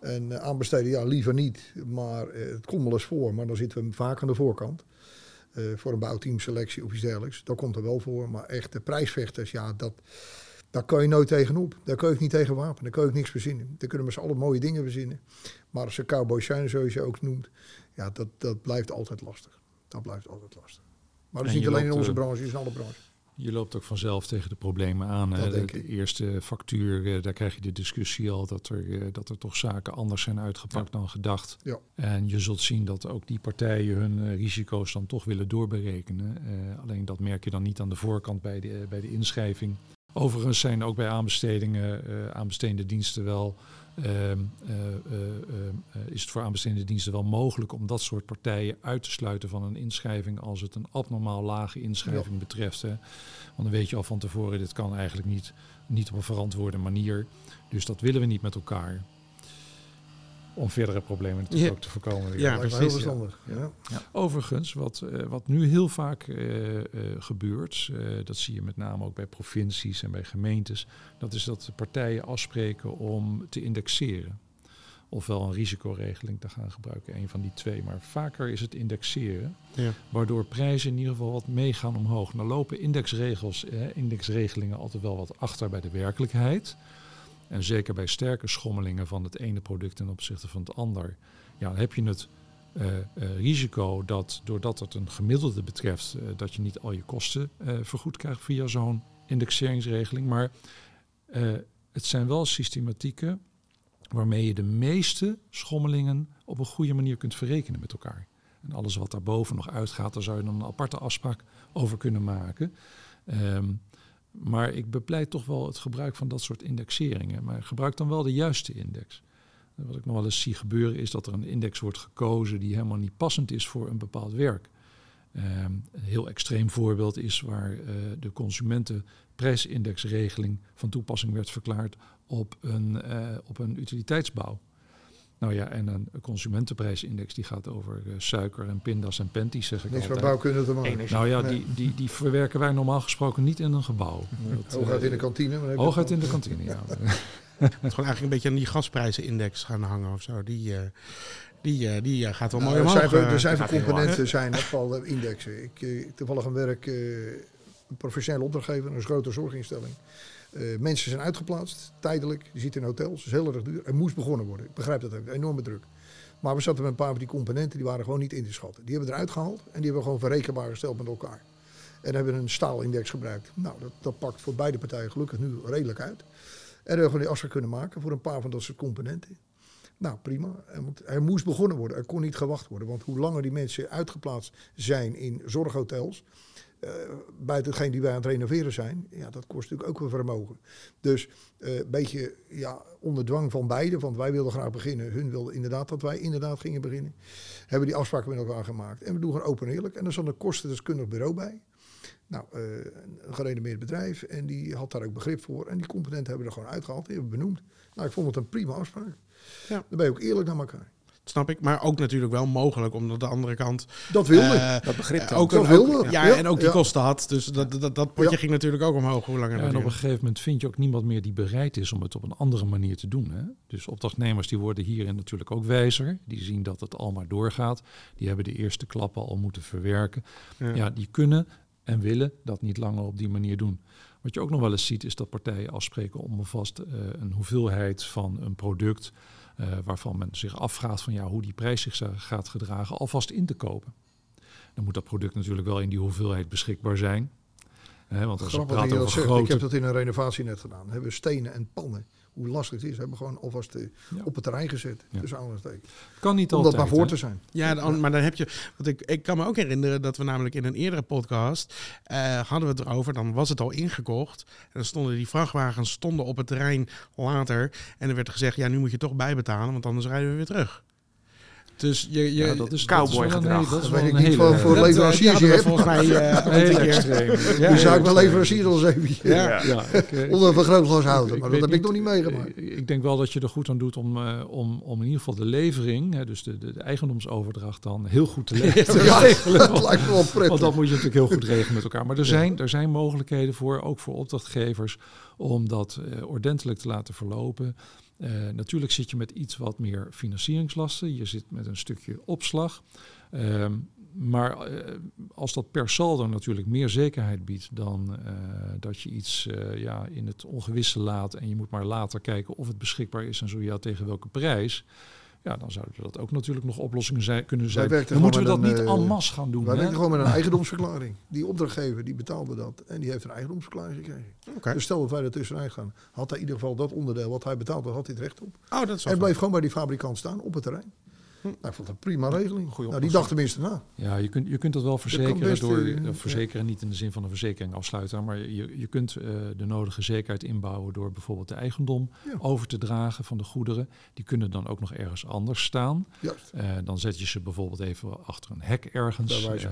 Speaker 4: En aanbesteden, ja, liever niet. Maar het komt wel eens voor. Maar dan zitten we vaak aan de voorkant. voor een bouwteamselectie of iets dergelijks. Dat komt er wel voor. Maar echt de prijsvechters, ja, dat daar kan je nooit tegenop. Daar kan je niet tegen wapen. Daar kan je niks verzinnen. Daar kunnen we z'n allen mooie dingen verzinnen. Maar als ze cowboys zijn, zoals je ook noemt, ja, dat, dat blijft altijd lastig. Dat blijft altijd lastig. Maar dat is niet alleen in onze branche, het is in alle branches.
Speaker 5: Je loopt ook vanzelf tegen de problemen aan.
Speaker 4: Dat
Speaker 5: de,
Speaker 4: de
Speaker 5: eerste factuur, daar krijg je de discussie al dat er, dat er toch zaken anders zijn uitgepakt ja. dan gedacht.
Speaker 4: Ja.
Speaker 5: En je zult zien dat ook die partijen hun risico's dan toch willen doorberekenen. Uh, alleen dat merk je dan niet aan de voorkant bij de, bij de inschrijving. Overigens zijn ook bij aanbestedingen, uh, aanbestedende diensten wel, uh, uh, is het voor aanbestedende diensten wel mogelijk om dat soort partijen uit te sluiten van een inschrijving als het een abnormaal lage inschrijving ja. betreft. Hè. Want dan weet je al van tevoren, dit kan eigenlijk niet, niet op een verantwoorde manier. Dus dat willen we niet met elkaar om verdere problemen natuurlijk ja. ook te voorkomen.
Speaker 4: Ja, precies. Heel verstandig. Ja.
Speaker 5: Ja. Overigens, wat, uh, wat nu heel vaak uh, uh, gebeurt, dat zie je met name ook bij provincies en bij gemeentes, dat is dat de partijen afspreken om te indexeren. Ofwel een risicoregeling te gaan gebruiken, een van die twee. Maar vaker is het indexeren,
Speaker 2: ja.
Speaker 5: waardoor prijzen in ieder geval wat meegaan omhoog. Nou lopen indexregels, indexregelingen altijd wel wat achter bij de werkelijkheid. En zeker bij sterke schommelingen van het ene product ten opzichte van het ander, ja, heb je het uh, uh, risico dat doordat het een gemiddelde betreft, uh, dat je niet al je kosten vergoed krijgt via zo'n indexeringsregeling. Maar het zijn wel systematieken waarmee je de meeste schommelingen op een goede manier kunt verrekenen met elkaar. En alles wat daarboven nog uitgaat, daar zou je dan een aparte afspraak over kunnen maken. Um, maar ik bepleit toch wel het gebruik van dat soort indexeringen. Maar gebruik dan wel de juiste index. Wat ik nog wel eens zie gebeuren is dat er een index wordt gekozen die helemaal niet passend is voor een bepaald werk. Um, een heel extreem voorbeeld is waar uh, de consumentenprijsindexregeling van toepassing werd verklaard op een, uh, op een utiliteitsbouw. Nou ja, en een consumentenprijsindex die gaat over uh, suiker en pindas en penties, zeg ik
Speaker 4: Niks
Speaker 5: altijd.
Speaker 4: met bouwkunde te maken.
Speaker 5: Energie. Nou ja, nee. die, die, die verwerken wij normaal gesproken niet in een gebouw.
Speaker 4: Dat, hooguit in de kantine. Maar
Speaker 5: hooguit in de kantine, ja.
Speaker 2: Het moet gewoon eigenlijk een beetje aan die gasprijzenindex gaan hangen of zo. Die, uh, die, uh, die gaat wel
Speaker 4: nou,
Speaker 2: mooi omhoog.
Speaker 4: Er zijn, er zijn veel componenten, zijn bepaalde indexen. Ik, uh, toevallig een werk, een professionele opdrachtgever, een grote zorginstelling. Uh, mensen zijn uitgeplaatst, tijdelijk. Je zit in hotels, dat is heel erg duur. Er moest begonnen worden. Ik begrijp dat ook, enorme druk. Maar we zaten met een paar van die componenten, die waren gewoon niet in te schatten. Die hebben we eruit gehaald en die hebben we gewoon verrekenbaar gesteld met elkaar. En hebben een staalindex gebruikt. Nou, dat, dat pakt voor beide partijen gelukkig nu redelijk uit. En we hebben gewoon die afspraak kunnen maken voor een paar van dat soort componenten. Nou, prima. Want er moest begonnen worden. Er kon niet gewacht worden. Want hoe langer die mensen uitgeplaatst zijn in zorghotels, uh, buiten hetgeen die wij aan het renoveren zijn, ja, dat kost natuurlijk ook weer vermogen. Dus een uh, beetje ja, onder dwang van beide, want wij wilden graag beginnen. Hun wilden inderdaad dat wij inderdaad gingen beginnen. Hebben die afspraken met elkaar gemaakt. En we doen gewoon open en eerlijk. En er zat een kostendeskundig bureau bij. Nou, uh, een gerenommeerd bedrijf. En die had daar ook begrip voor. En die componenten hebben we er gewoon uitgehaald. Die hebben we benoemd. Nou, ik vond het een prima afspraak.
Speaker 2: Ja.
Speaker 4: Dan ben je ook eerlijk naar elkaar.
Speaker 2: Snap ik, maar ook natuurlijk wel mogelijk, omdat de andere kant...
Speaker 4: Dat wilde.
Speaker 2: Uh,
Speaker 3: dat begrip
Speaker 2: ook,
Speaker 4: dat wilde.
Speaker 2: Ja, ja, en ook die ja. kosten had. Dus dat, dat, dat potje ging natuurlijk ook omhoog. Hoe langer
Speaker 5: en op een gegeven moment vind je ook niemand meer die bereid is om het op een andere manier te doen. Hè? Dus opdrachtnemers die worden hierin natuurlijk ook wijzer. Die zien dat het al maar doorgaat. Die hebben de eerste klappen al moeten verwerken. Ja, die kunnen en willen dat niet langer op die manier doen. Wat je ook nog wel eens ziet is dat partijen afspreken om alvast uh, een hoeveelheid van een product... Uh, waarvan men zich afvraagt van ja, hoe die prijs zich gaat gedragen, alvast in te kopen. Dan moet dat product natuurlijk wel in die hoeveelheid beschikbaar zijn. He, want als
Speaker 4: Grappig je zegt. Grote... Ik heb dat in een renovatie net gedaan. We hebben stenen en pannen. Hoe lastig het is, we hebben gewoon alvast uh, ja. op het terrein gezet. Ja. Dus
Speaker 5: kan niet
Speaker 4: Om
Speaker 5: altijd.
Speaker 4: dat maar voor he? te zijn.
Speaker 2: Ja, dan, maar dan heb je. Want ik, ik kan me ook herinneren dat we namelijk in een eerdere podcast uh, hadden we het erover. Dan was het al ingekocht. En dan stonden die vrachtwagens stonden op het terrein later. En er werd gezegd: ja, nu moet je toch bijbetalen, want anders rijden we weer terug. Dus je, je,
Speaker 5: Ja, dat is
Speaker 3: cowboy
Speaker 5: dat is wel een Dat is
Speaker 4: Dat weet ik niet voor
Speaker 2: eh,
Speaker 4: leveranciers je hebt.
Speaker 2: volgens mij eh. Ja,
Speaker 4: Die zou ik wel leverancier als even
Speaker 5: Ja, ja, ik, eh,
Speaker 4: onder een vergrootglas houden.
Speaker 5: Ik
Speaker 4: Maar dat heb ik nog
Speaker 5: niet,
Speaker 4: meegemaakt.
Speaker 5: Ik, ik denk wel dat je er goed aan doet om, eh, om, om in ieder geval de levering, hè, dus de, de, de eigendomsoverdracht dan heel goed te, le- te
Speaker 4: Ja,
Speaker 5: regelen.
Speaker 4: dat lijkt me wel prettig.
Speaker 5: Want dat moet je natuurlijk heel goed regelen met elkaar. Maar er zijn, er zijn mogelijkheden voor, ook voor opdrachtgevers, om dat eh, ordentelijk te laten verlopen. Eh, natuurlijk zit je met iets wat meer financieringslasten. Je zit met een stukje opslag. Ehm, maar eh, als dat per saldo natuurlijk meer zekerheid biedt dan eh, dat je iets ja, in het ongewisse laat en je moet maar later kijken of het beschikbaar is en zo ja tegen welke prijs. Ja, dan zouden dat ook natuurlijk nog oplossingen zijn, kunnen zijn. Dan moeten we dat niet
Speaker 4: een,
Speaker 5: en
Speaker 4: eh,
Speaker 5: masse gaan doen.
Speaker 4: Wij
Speaker 5: hè?
Speaker 4: werken gewoon met een eigendomsverklaring. Die opdrachtgever die betaalde dat. En die heeft een eigendomsverklaring gekregen.
Speaker 2: Oké.
Speaker 4: Dus stel dat wij er tussenuit gaan. Had hij in ieder geval dat onderdeel wat hij betaalde, had hij het recht op.
Speaker 2: Oh, dat is wel
Speaker 4: En bleef gewoon bij die fabrikant staan op het terrein. Nou, ik vond dat een prima regeling.
Speaker 3: Goeie
Speaker 4: nou, die dacht tenminste na.
Speaker 5: Ja, je kunt, je kunt dat wel verzekeren
Speaker 4: best,
Speaker 5: door
Speaker 4: eh, ja.
Speaker 5: verzekeren niet in de zin van een verzekering afsluiten, maar je, je kunt eh, de nodige zekerheid inbouwen door bijvoorbeeld de eigendom
Speaker 4: Ja.
Speaker 5: over te dragen van de goederen. Die kunnen dan ook nog ergens anders staan.
Speaker 4: Juist.
Speaker 5: Eh, dan zet je ze bijvoorbeeld even achter een hek ergens. Eh,
Speaker 4: ja.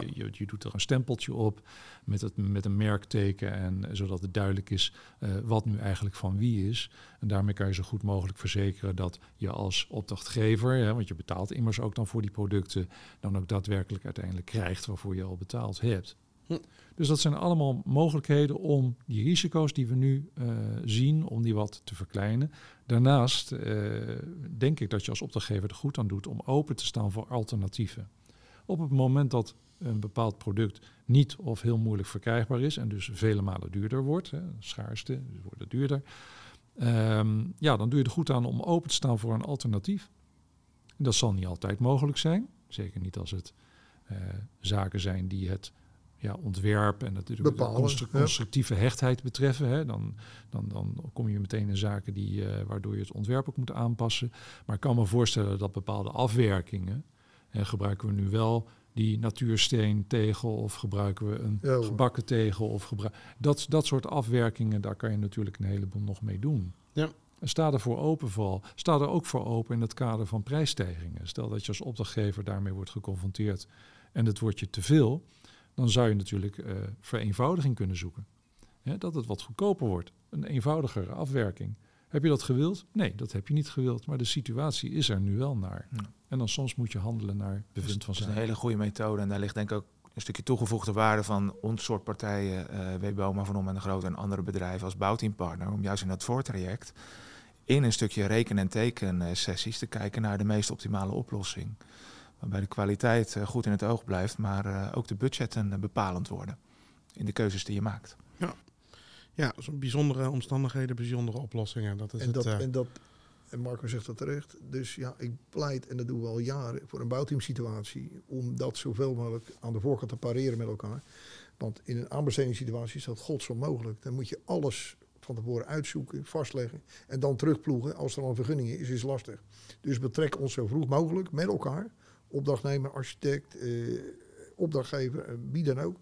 Speaker 5: je, je, je doet er een stempeltje op met, het, met een merkteken. En, zodat het duidelijk is eh, wat nu eigenlijk van wie is. En daarmee kan je zo goed mogelijk verzekeren dat je als opdrachtgever, hè, want je betaalt immers ook dan voor die producten, dan ook daadwerkelijk uiteindelijk krijgt waarvoor je al betaald hebt.
Speaker 2: Hm.
Speaker 5: Dus dat zijn allemaal mogelijkheden om die risico's die we nu eh, zien, om die wat te verkleinen. Daarnaast eh, denk ik dat je als opdrachtgever er goed aan doet om open te staan voor alternatieven. Op het moment dat een bepaald product niet of heel moeilijk verkrijgbaar is en dus vele malen duurder wordt, hè, schaarste, dus wordt het duurder, ehm, ja, dan doe je er goed aan om open te staan voor een alternatief. Dat zal niet altijd mogelijk zijn, zeker niet als het eh, zaken zijn die het ja, ontwerp en natuurlijk de constructieve hechtheid betreffen. Hè, dan, dan, dan kom je meteen in zaken die, eh, waardoor je het ontwerp ook moet aanpassen. Maar ik kan me voorstellen dat bepaalde afwerkingen, en gebruiken we nu wel die natuursteen tegel of gebruiken we een
Speaker 4: Ja, hoor.
Speaker 5: gebakken tegel of gebruik dat, dat soort afwerkingen, daar kan je natuurlijk een heleboel nog mee doen.
Speaker 2: Ja.
Speaker 5: En sta er voor open vooral. Sta er ook voor open in het kader van prijsstijgingen. Stel dat je als opdrachtgever daarmee wordt geconfronteerd en het wordt je te veel, dan zou je natuurlijk eh, vereenvoudiging kunnen zoeken. Hè, dat het wat goedkoper wordt. Een eenvoudigere afwerking. Heb je dat gewild? Nee, dat heb je niet gewild. Maar de situatie is er nu wel naar.
Speaker 3: Ja.
Speaker 5: En dan soms moet je handelen naar bevind van
Speaker 3: Dat is een hele goede methode. En daar ligt denk ik ook een stukje toegevoegde waarde van ons soort partijen, eh Weboma van Om en de Groot en andere bedrijven als bouwteampartner, om juist in dat voortraject in een stukje reken- en tekensessies te kijken naar de meest optimale oplossing. Waarbij de kwaliteit eh, goed in het oog blijft, maar eh, ook de budgetten bepalend worden in de keuzes die je maakt.
Speaker 2: Ja, zo'n bijzondere omstandigheden, bijzondere oplossingen. Dat is
Speaker 4: En
Speaker 2: het.
Speaker 4: dat,
Speaker 2: eh,
Speaker 4: en dat, en Marco zegt dat terecht. Dus ja, ik pleit, en dat doen we al jaren, voor een bouwteamsituatie. Om dat zoveel mogelijk aan de voorkant te pareren met elkaar. Want in een aanbestedingssituatie is dat godsonmogelijk. Dan moet je alles van tevoren uitzoeken, vastleggen. En dan terugploegen. Als er al een vergunning is, is lastig. Dus betrek ons zo vroeg mogelijk met elkaar. Opdrachtnemer, architect, eh, opdrachtgever, eh, wie dan ook.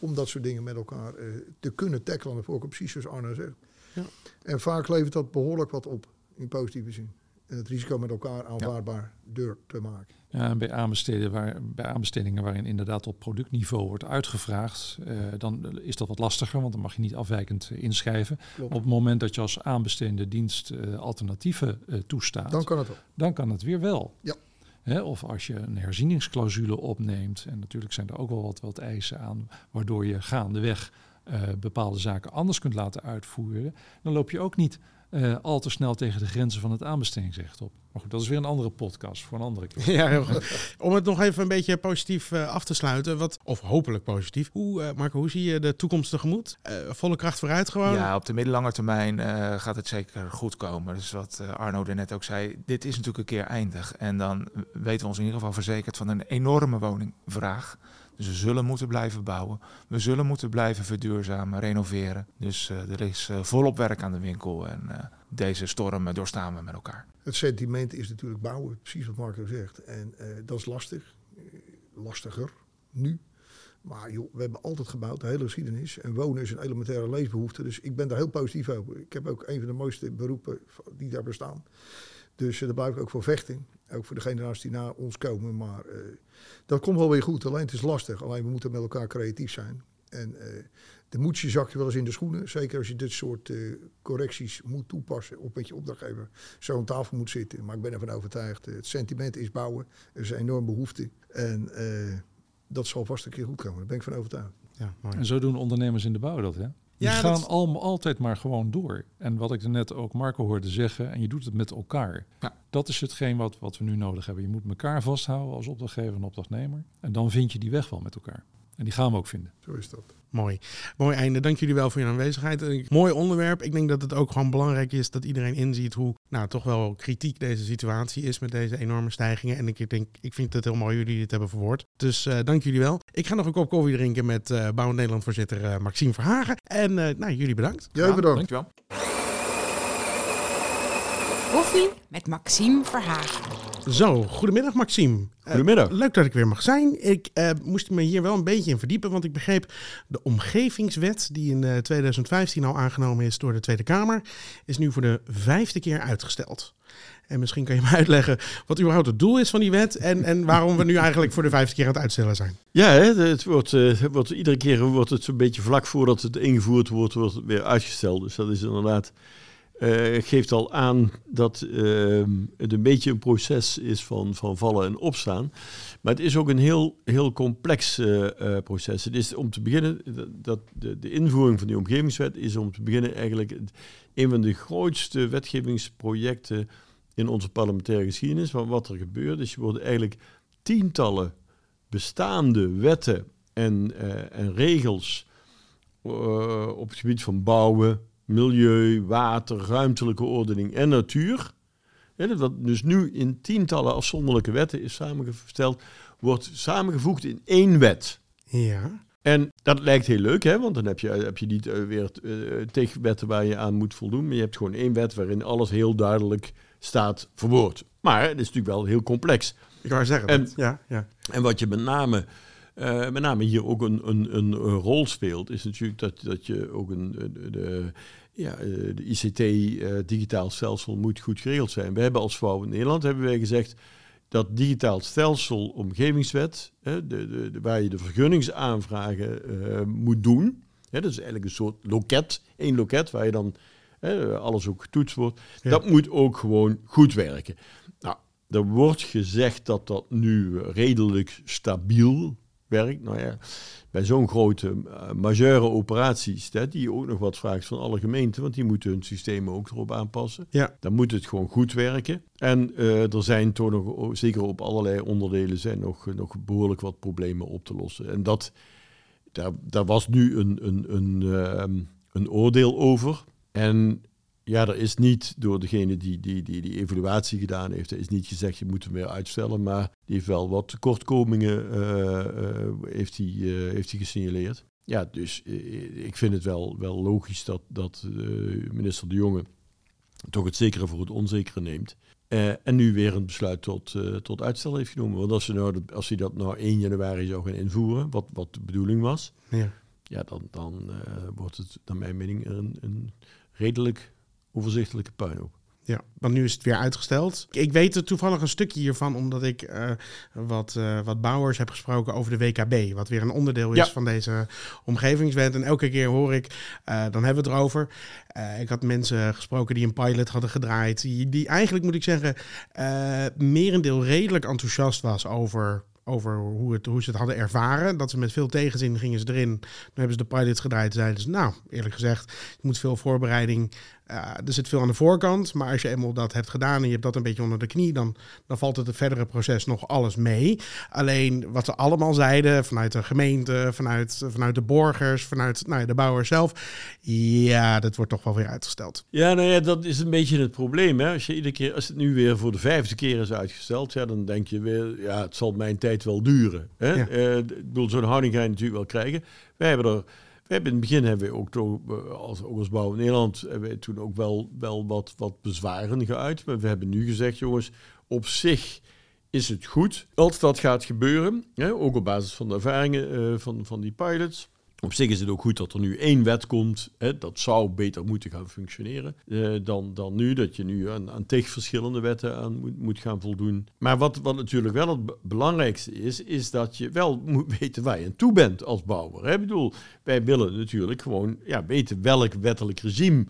Speaker 4: Om dat soort dingen met elkaar eh, te kunnen tackelen. de voorkant, precies zoals Arno zegt.
Speaker 2: Ja.
Speaker 4: En vaak levert dat behoorlijk wat op. In positieve zin. En het risico met elkaar aanvaardbaar deur te maken.
Speaker 5: Ja, en bij, aanbesteden waar, bij aanbestedingen waarin inderdaad op productniveau wordt uitgevraagd, eh, dan is dat wat lastiger, want dan mag je niet afwijkend eh, inschrijven.
Speaker 4: Klopt.
Speaker 5: Op het moment dat je als aanbestedende dienst alternatieven toestaat,
Speaker 4: Dan kan het wel.
Speaker 5: dan kan het weer wel.
Speaker 4: Ja.
Speaker 5: Hè, of als je een herzieningsclausule opneemt, en natuurlijk zijn er ook wel wat, wat eisen aan, waardoor je gaandeweg eh, bepaalde zaken anders kunt laten uitvoeren, dan loop je ook niet eh, al te snel tegen de grenzen van het aanbestedingsrecht op. Maar goed, dat is weer een andere podcast voor een andere keer.
Speaker 2: Ja, heel goed. Om het nog even een beetje positief eh, af te sluiten, wat, of hopelijk positief. Hoe, eh, Marco, hoe zie je de toekomst tegemoet? Eh, volle kracht vooruit gewoon?
Speaker 3: Ja, op de middellange termijn eh, gaat het zeker goed komen. Dus wat eh, Arno er net ook zei, dit is natuurlijk een keer eindig. En dan weten we ons in ieder geval verzekerd van een enorme woningvraag. Dus we zullen moeten blijven bouwen. We zullen moeten blijven verduurzamen, renoveren. Dus eh, er is eh, volop werk aan de winkel. En eh, deze storm doorstaan we met elkaar.
Speaker 4: Het sentiment is natuurlijk bouwen, precies wat Marco zegt. En dat is lastig. Lastiger nu. Maar joh, we hebben altijd gebouwd, de hele geschiedenis. En wonen is een elementaire leefbehoefte. Dus ik ben daar heel positief over. Ik heb ook een van de mooiste beroepen die daar bestaan. Dus eh, daar blijf ik ook voor vechten. Ook voor de generaties die na ons komen. Maar eh, dat komt wel weer goed. Alleen het is lastig. Alleen we moeten met elkaar creatief zijn. En eh de moedje zak je wel eens in de schoenen. Zeker als je dit soort eh, correcties moet toepassen. Of met je opdrachtgever zo aan tafel moet zitten. Maar ik ben ervan overtuigd. het sentiment is bouwen. Er is een enorm behoefte. En eh, dat zal vast een keer goed komen. Daar ben ik van overtuigd.
Speaker 2: Ja, mooi.
Speaker 5: En zo doen ondernemers in de bouw dat, hè? Die
Speaker 2: Ja,
Speaker 5: gaan
Speaker 2: dat-
Speaker 5: allemaal altijd maar gewoon door. En wat ik er net ook Marco hoorde zeggen, en je doet het met elkaar.
Speaker 3: Ja.
Speaker 5: Dat is hetgeen wat, wat we nu nodig hebben. Je moet elkaar vasthouden als opdrachtgever en opdrachtnemer. En dan vind je die weg wel met elkaar. En die gaan we ook vinden.
Speaker 4: Zo is dat.
Speaker 2: Mooi. Mooi einde. Dank jullie wel voor je aanwezigheid. Een mooi onderwerp. Ik denk dat het ook gewoon belangrijk is dat iedereen inziet hoe nou, toch wel kritiek deze situatie is met deze enorme stijgingen. En ik denk, ik vind het heel mooi jullie dit hebben verwoord. Dus eh, dank jullie wel. Ik ga nog een kop koffie drinken met eh Bouw Nederland voorzitter eh, Maxime Verhagen. En eh, nou, jullie bedankt.
Speaker 4: Jij bedankt.
Speaker 3: Dankjewel.
Speaker 6: Koffie met Maxime Verhagen.
Speaker 2: Zo, goedemiddag Maxime. Eh,
Speaker 7: Goedemiddag.
Speaker 2: leuk dat ik weer mag zijn. Ik eh, moest me hier wel een beetje in verdiepen, want ik begreep de omgevingswet die in eh, 2015 al aangenomen is door de Tweede Kamer, is nu voor de vijfde keer uitgesteld. En misschien kan je me uitleggen wat überhaupt het doel is van die wet en, en waarom we nu eigenlijk voor de vijfde keer aan het uitstellen zijn.
Speaker 7: Ja, hè, het wordt, eh, het wordt, iedere keer wordt het zo'n beetje vlak voordat het ingevoerd wordt, wordt het weer uitgesteld. Dus dat is inderdaad, eh, geeft al aan dat eh, het een beetje een proces is van, van vallen en opstaan. Maar het is ook een heel, heel complex eh, eh, proces. Het is om te beginnen, dat- de, de invoering van die omgevingswet is om te beginnen eigenlijk een van de grootste wetgevingsprojecten in onze parlementaire geschiedenis. Want wat er gebeurt is, je wordt eigenlijk tientallen bestaande wetten en, en regels op het gebied van bouwen, milieu, water, ruimtelijke ordening en natuur. Hè, dat wat dus nu in tientallen afzonderlijke wetten is samengesteld, wordt samengevoegd in één wet.
Speaker 2: Ja,
Speaker 7: En dat lijkt heel leuk, hè? want dan heb je, heb je niet eh, weer eh, tegenwetten waar je aan moet voldoen. Maar je hebt gewoon één wet waarin alles heel duidelijk staat verwoord. Maar het is natuurlijk wel heel complex.
Speaker 2: ik wou zeggen.
Speaker 7: En-
Speaker 2: dat- ja, ja.
Speaker 7: En wat je met name, eh, met name hier ook een, een, een, rol speelt, is natuurlijk dat, dat je ook een, de, ja, eh, de ICT, eh, digitaal stelsel, moet goed geregeld zijn. We hebben als Vrouw in Nederland hebben wij gezegd dat digitaal stelsel omgevingswet, hè, de, de, de- waar je de vergunningsaanvragen eh, moet doen. Hè, dat is eigenlijk een soort loket, één loket waar je dan hè, alles ook getoetst wordt.
Speaker 2: Ja.
Speaker 7: Dat moet ook gewoon goed werken. Nou, er wordt gezegd dat dat nu redelijk stabiel werkt. Nou ja, bij zo'n grote uh, majeure operaties, hè, die je ook nog wat vraagt van alle gemeenten, want die moeten hun systemen ook erop aanpassen.
Speaker 2: Ja.
Speaker 7: Dan moet het gewoon goed werken. En uh, er zijn toch nog, oh, zeker op allerlei onderdelen, zijn nog, nog behoorlijk wat problemen op te lossen. En dat, daar, daar was nu een, een, een, uh, een oordeel over. En ja, er is niet door degene die die, die die evaluatie gedaan heeft, er is niet gezegd je moet hem weer uitstellen, maar die heeft wel wat tekortkomingen uh, uh, heeft hij uh, heeft hij gesignaleerd. Ja, dus ik vind het wel, wel logisch dat, dat minister De Jonge toch het zekere voor het onzekere neemt. Uh, en nu weer een besluit tot, uh, tot uitstel heeft genomen. Want als, ze nou de, als hij dat nou 1 januari zou gaan invoeren, wat, wat de bedoeling was,
Speaker 2: ja,
Speaker 7: ja dan, dan uh, wordt het naar mijn mening een, een redelijk overzichtelijke puinhoop.
Speaker 2: Ja, want nu is het weer uitgesteld. Ik weet er toevallig een stukje hiervan, omdat ik uh, wat, uh, wat bouwers heb gesproken over de WKB. Wat weer een onderdeel is ja. van deze omgevingswet. En elke keer hoor ik, uh, dan hebben we het erover. ik had mensen gesproken die een pilot hadden gedraaid. Die, die eigenlijk, moet ik zeggen, merendeel redelijk enthousiast was over over hoe, het, hoe ze het hadden ervaren. Dat ze met veel tegenzin gingen ze erin. Dan hebben ze de pilot gedraaid. Zeiden ze, nou, eerlijk gezegd, je moet veel voorbereiding. Uh, er zit veel aan de voorkant. Maar als je eenmaal dat hebt gedaan en je hebt dat een beetje onder de knie, dan, dan valt het het verdere proces nog alles mee. Alleen wat ze allemaal zeiden, vanuit de gemeente, vanuit, vanuit de borgers, vanuit nou ja, de bouwer zelf. Ja, dat wordt toch wel weer uitgesteld.
Speaker 7: Ja, nou ja, dat is een beetje het probleem. Hè? Als je iedere keer, als het nu weer voor de vijfde keer is uitgesteld, ja, dan denk je weer, ja, het zal mijn tijd wel duren. Hè?
Speaker 2: Ja.
Speaker 7: Uh, ik bedoel, zo'n houding ga je natuurlijk wel krijgen. Wij hebben er, we hebben in het begin hebben we ook, toch, als, als Nederland, hebben we toen ook wel, wel wat, wat bezwaren geuit. Maar we hebben nu gezegd, jongens, op zich is het goed als dat gaat gebeuren. Hè? Ook op basis van de ervaringen uh, van, van die pilots. Op zich is het ook goed dat er nu één wet komt. Hè, dat zou beter moeten gaan functioneren eh, dan, dan nu. Dat je nu aan, aan tig verschillende wetten aan moet, moet gaan voldoen. Maar wat, wat natuurlijk wel het be- belangrijkste is, is dat je wel moet weten waar je aan toe bent als bouwer. Hè. Ik bedoel, wij willen natuurlijk gewoon ja, weten welk wettelijk regime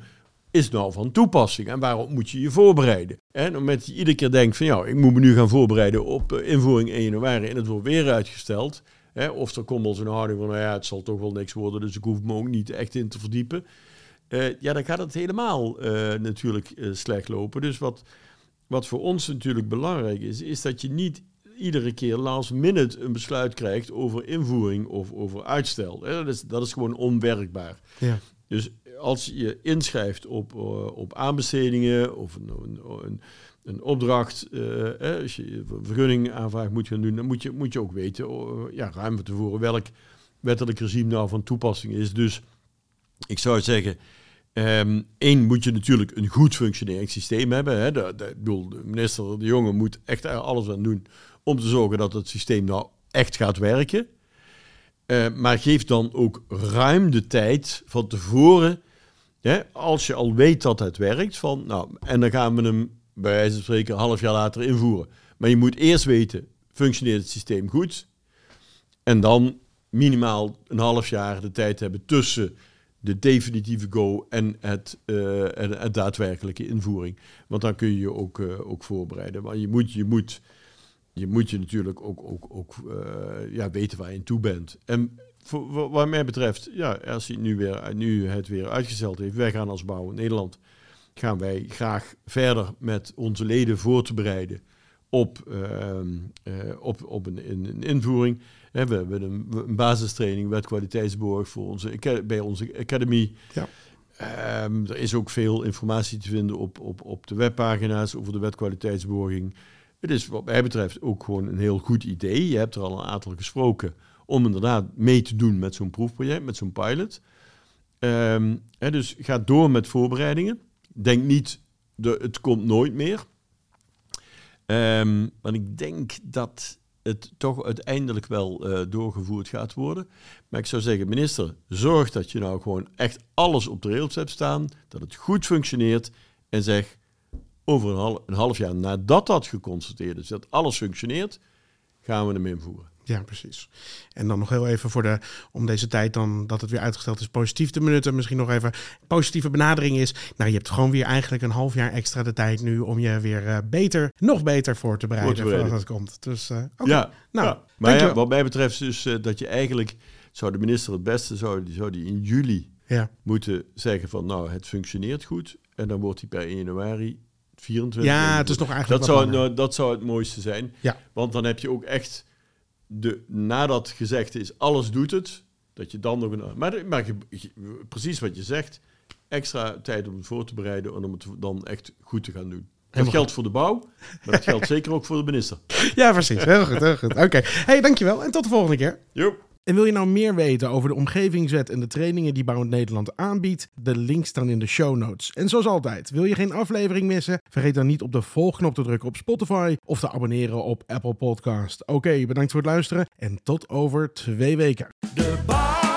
Speaker 7: is nou van toepassing en waarop moet je je voorbereiden. En op het moment dat je iedere keer denkt van ja, ik moet me nu gaan voorbereiden op eh, invoering 1 januari en het wordt weer uitgesteld. Hè, of er komt al zo'n houding van nou ja, het zal toch wel niks worden, dus ik hoef me ook niet echt in te verdiepen. Eh, ja, dan gaat het helemaal eh, natuurlijk eh, slecht lopen. Dus wat, wat voor ons natuurlijk belangrijk is, is dat je niet iedere keer last minute een besluit krijgt over invoering of over uitstel. Dat, is, dat is gewoon onwerkbaar.
Speaker 2: Ja.
Speaker 7: Dus als je inschrijft op, eh, op aanbestedingen of een, een, een, opdracht, eh, als je een vergunning aanvraag moet gaan doen, dan moet je, moet je ook weten, oh, ja, ruim van tevoren, welk wettelijk regime nou van toepassing is. Dus ik zou zeggen, ehm één moet je natuurlijk een goed functionerend systeem hebben. Hè. De, bedoel, de minister De Jonge moet echt alles aan doen om te zorgen dat het systeem nou echt gaat werken. Eh, maar geef dan ook ruim de tijd van tevoren, als je al weet dat het werkt, van, nou, en dan gaan we hem bij wijze van spreken een half jaar later invoeren. Maar je moet eerst weten, functioneert het systeem goed? En dan minimaal een half jaar de tijd hebben tussen de definitieve go en het, eh, daadwerkelijke invoering. Want dan kun je je ook, eh, ook voorbereiden. Maar je moet je, moet, je, moet je natuurlijk ook, ook, ook eh, ja, weten waar je aan toe bent. En voor, wat mij betreft, ja, als hij nu, weer, nu het weer uitgesteld heeft, wij gaan als Bouw Nederland, gaan wij graag verder met onze leden voor te bereiden op, ehm, eh, op, op een, een, invoering. We hebben een, een basistraining, wetkwaliteitsborg voor onze, bij onze academy.
Speaker 2: Ja.
Speaker 7: Ehm, er is ook veel informatie te vinden op, op, op de webpagina's over de wetkwaliteitsborging. Het is wat mij betreft ook gewoon een heel goed idee. Je hebt er al een aantal gesproken om inderdaad mee te doen met zo'n proefproject, met zo'n pilot. Ehm, hè, dus ga door met voorbereidingen. Denk niet, de, het komt nooit meer. Ehm, want ik denk dat het toch uiteindelijk wel eh, doorgevoerd gaat worden. Maar ik zou zeggen, minister, zorg dat je nou gewoon echt alles op de rails hebt staan, dat het goed functioneert en zeg, over een, hal- een half jaar nadat dat geconstateerd is, dat alles functioneert, gaan we hem invoeren.
Speaker 2: Ja, precies. En dan nog heel even voor de, om deze tijd dan dat het weer uitgesteld is, positief te benutten. Misschien nog even positieve benadering is. Nou, je hebt gewoon weer eigenlijk een half jaar extra de tijd nu om je weer eh, beter, nog beter voor te bereiden, voordat het komt. Dus eh.
Speaker 7: Ja,
Speaker 2: Nou,
Speaker 7: ja. maar ja, wat mij betreft dus dat je eigenlijk, zou de minister het beste, zou die, zou die in juli
Speaker 2: Ja.
Speaker 7: moeten zeggen van nou, het functioneert goed. En dan wordt hij per 1 januari 24.
Speaker 2: Ja, het is nog eigenlijk
Speaker 7: dat zou, nou, dat zou het mooiste zijn.
Speaker 2: Ja.
Speaker 7: Want dan heb je ook echt, de, nadat gezegd is, alles doet het, dat je dan nog een... Maar, maar je- precies wat je zegt, extra tijd om het voor te bereiden en om het dan echt goed te gaan doen. Dat
Speaker 2: Helemaal
Speaker 7: geldt voor de bouw, maar dat geldt zeker ook voor de minister.
Speaker 2: ja, precies. Heel goed, heel goed. Oké. Hey, dankjewel en tot de volgende keer.
Speaker 7: Joep.
Speaker 2: En wil je nou meer weten over de omgevingswet en de trainingen die Bouwend Nederland aanbiedt? De links staan in de show notes. En zoals altijd, wil je geen aflevering missen? Vergeet dan niet op de volgknop te drukken op Spotify of te abonneren op Apple Podcast. Oké, bedankt voor het luisteren en tot over twee weken.
Speaker 1: De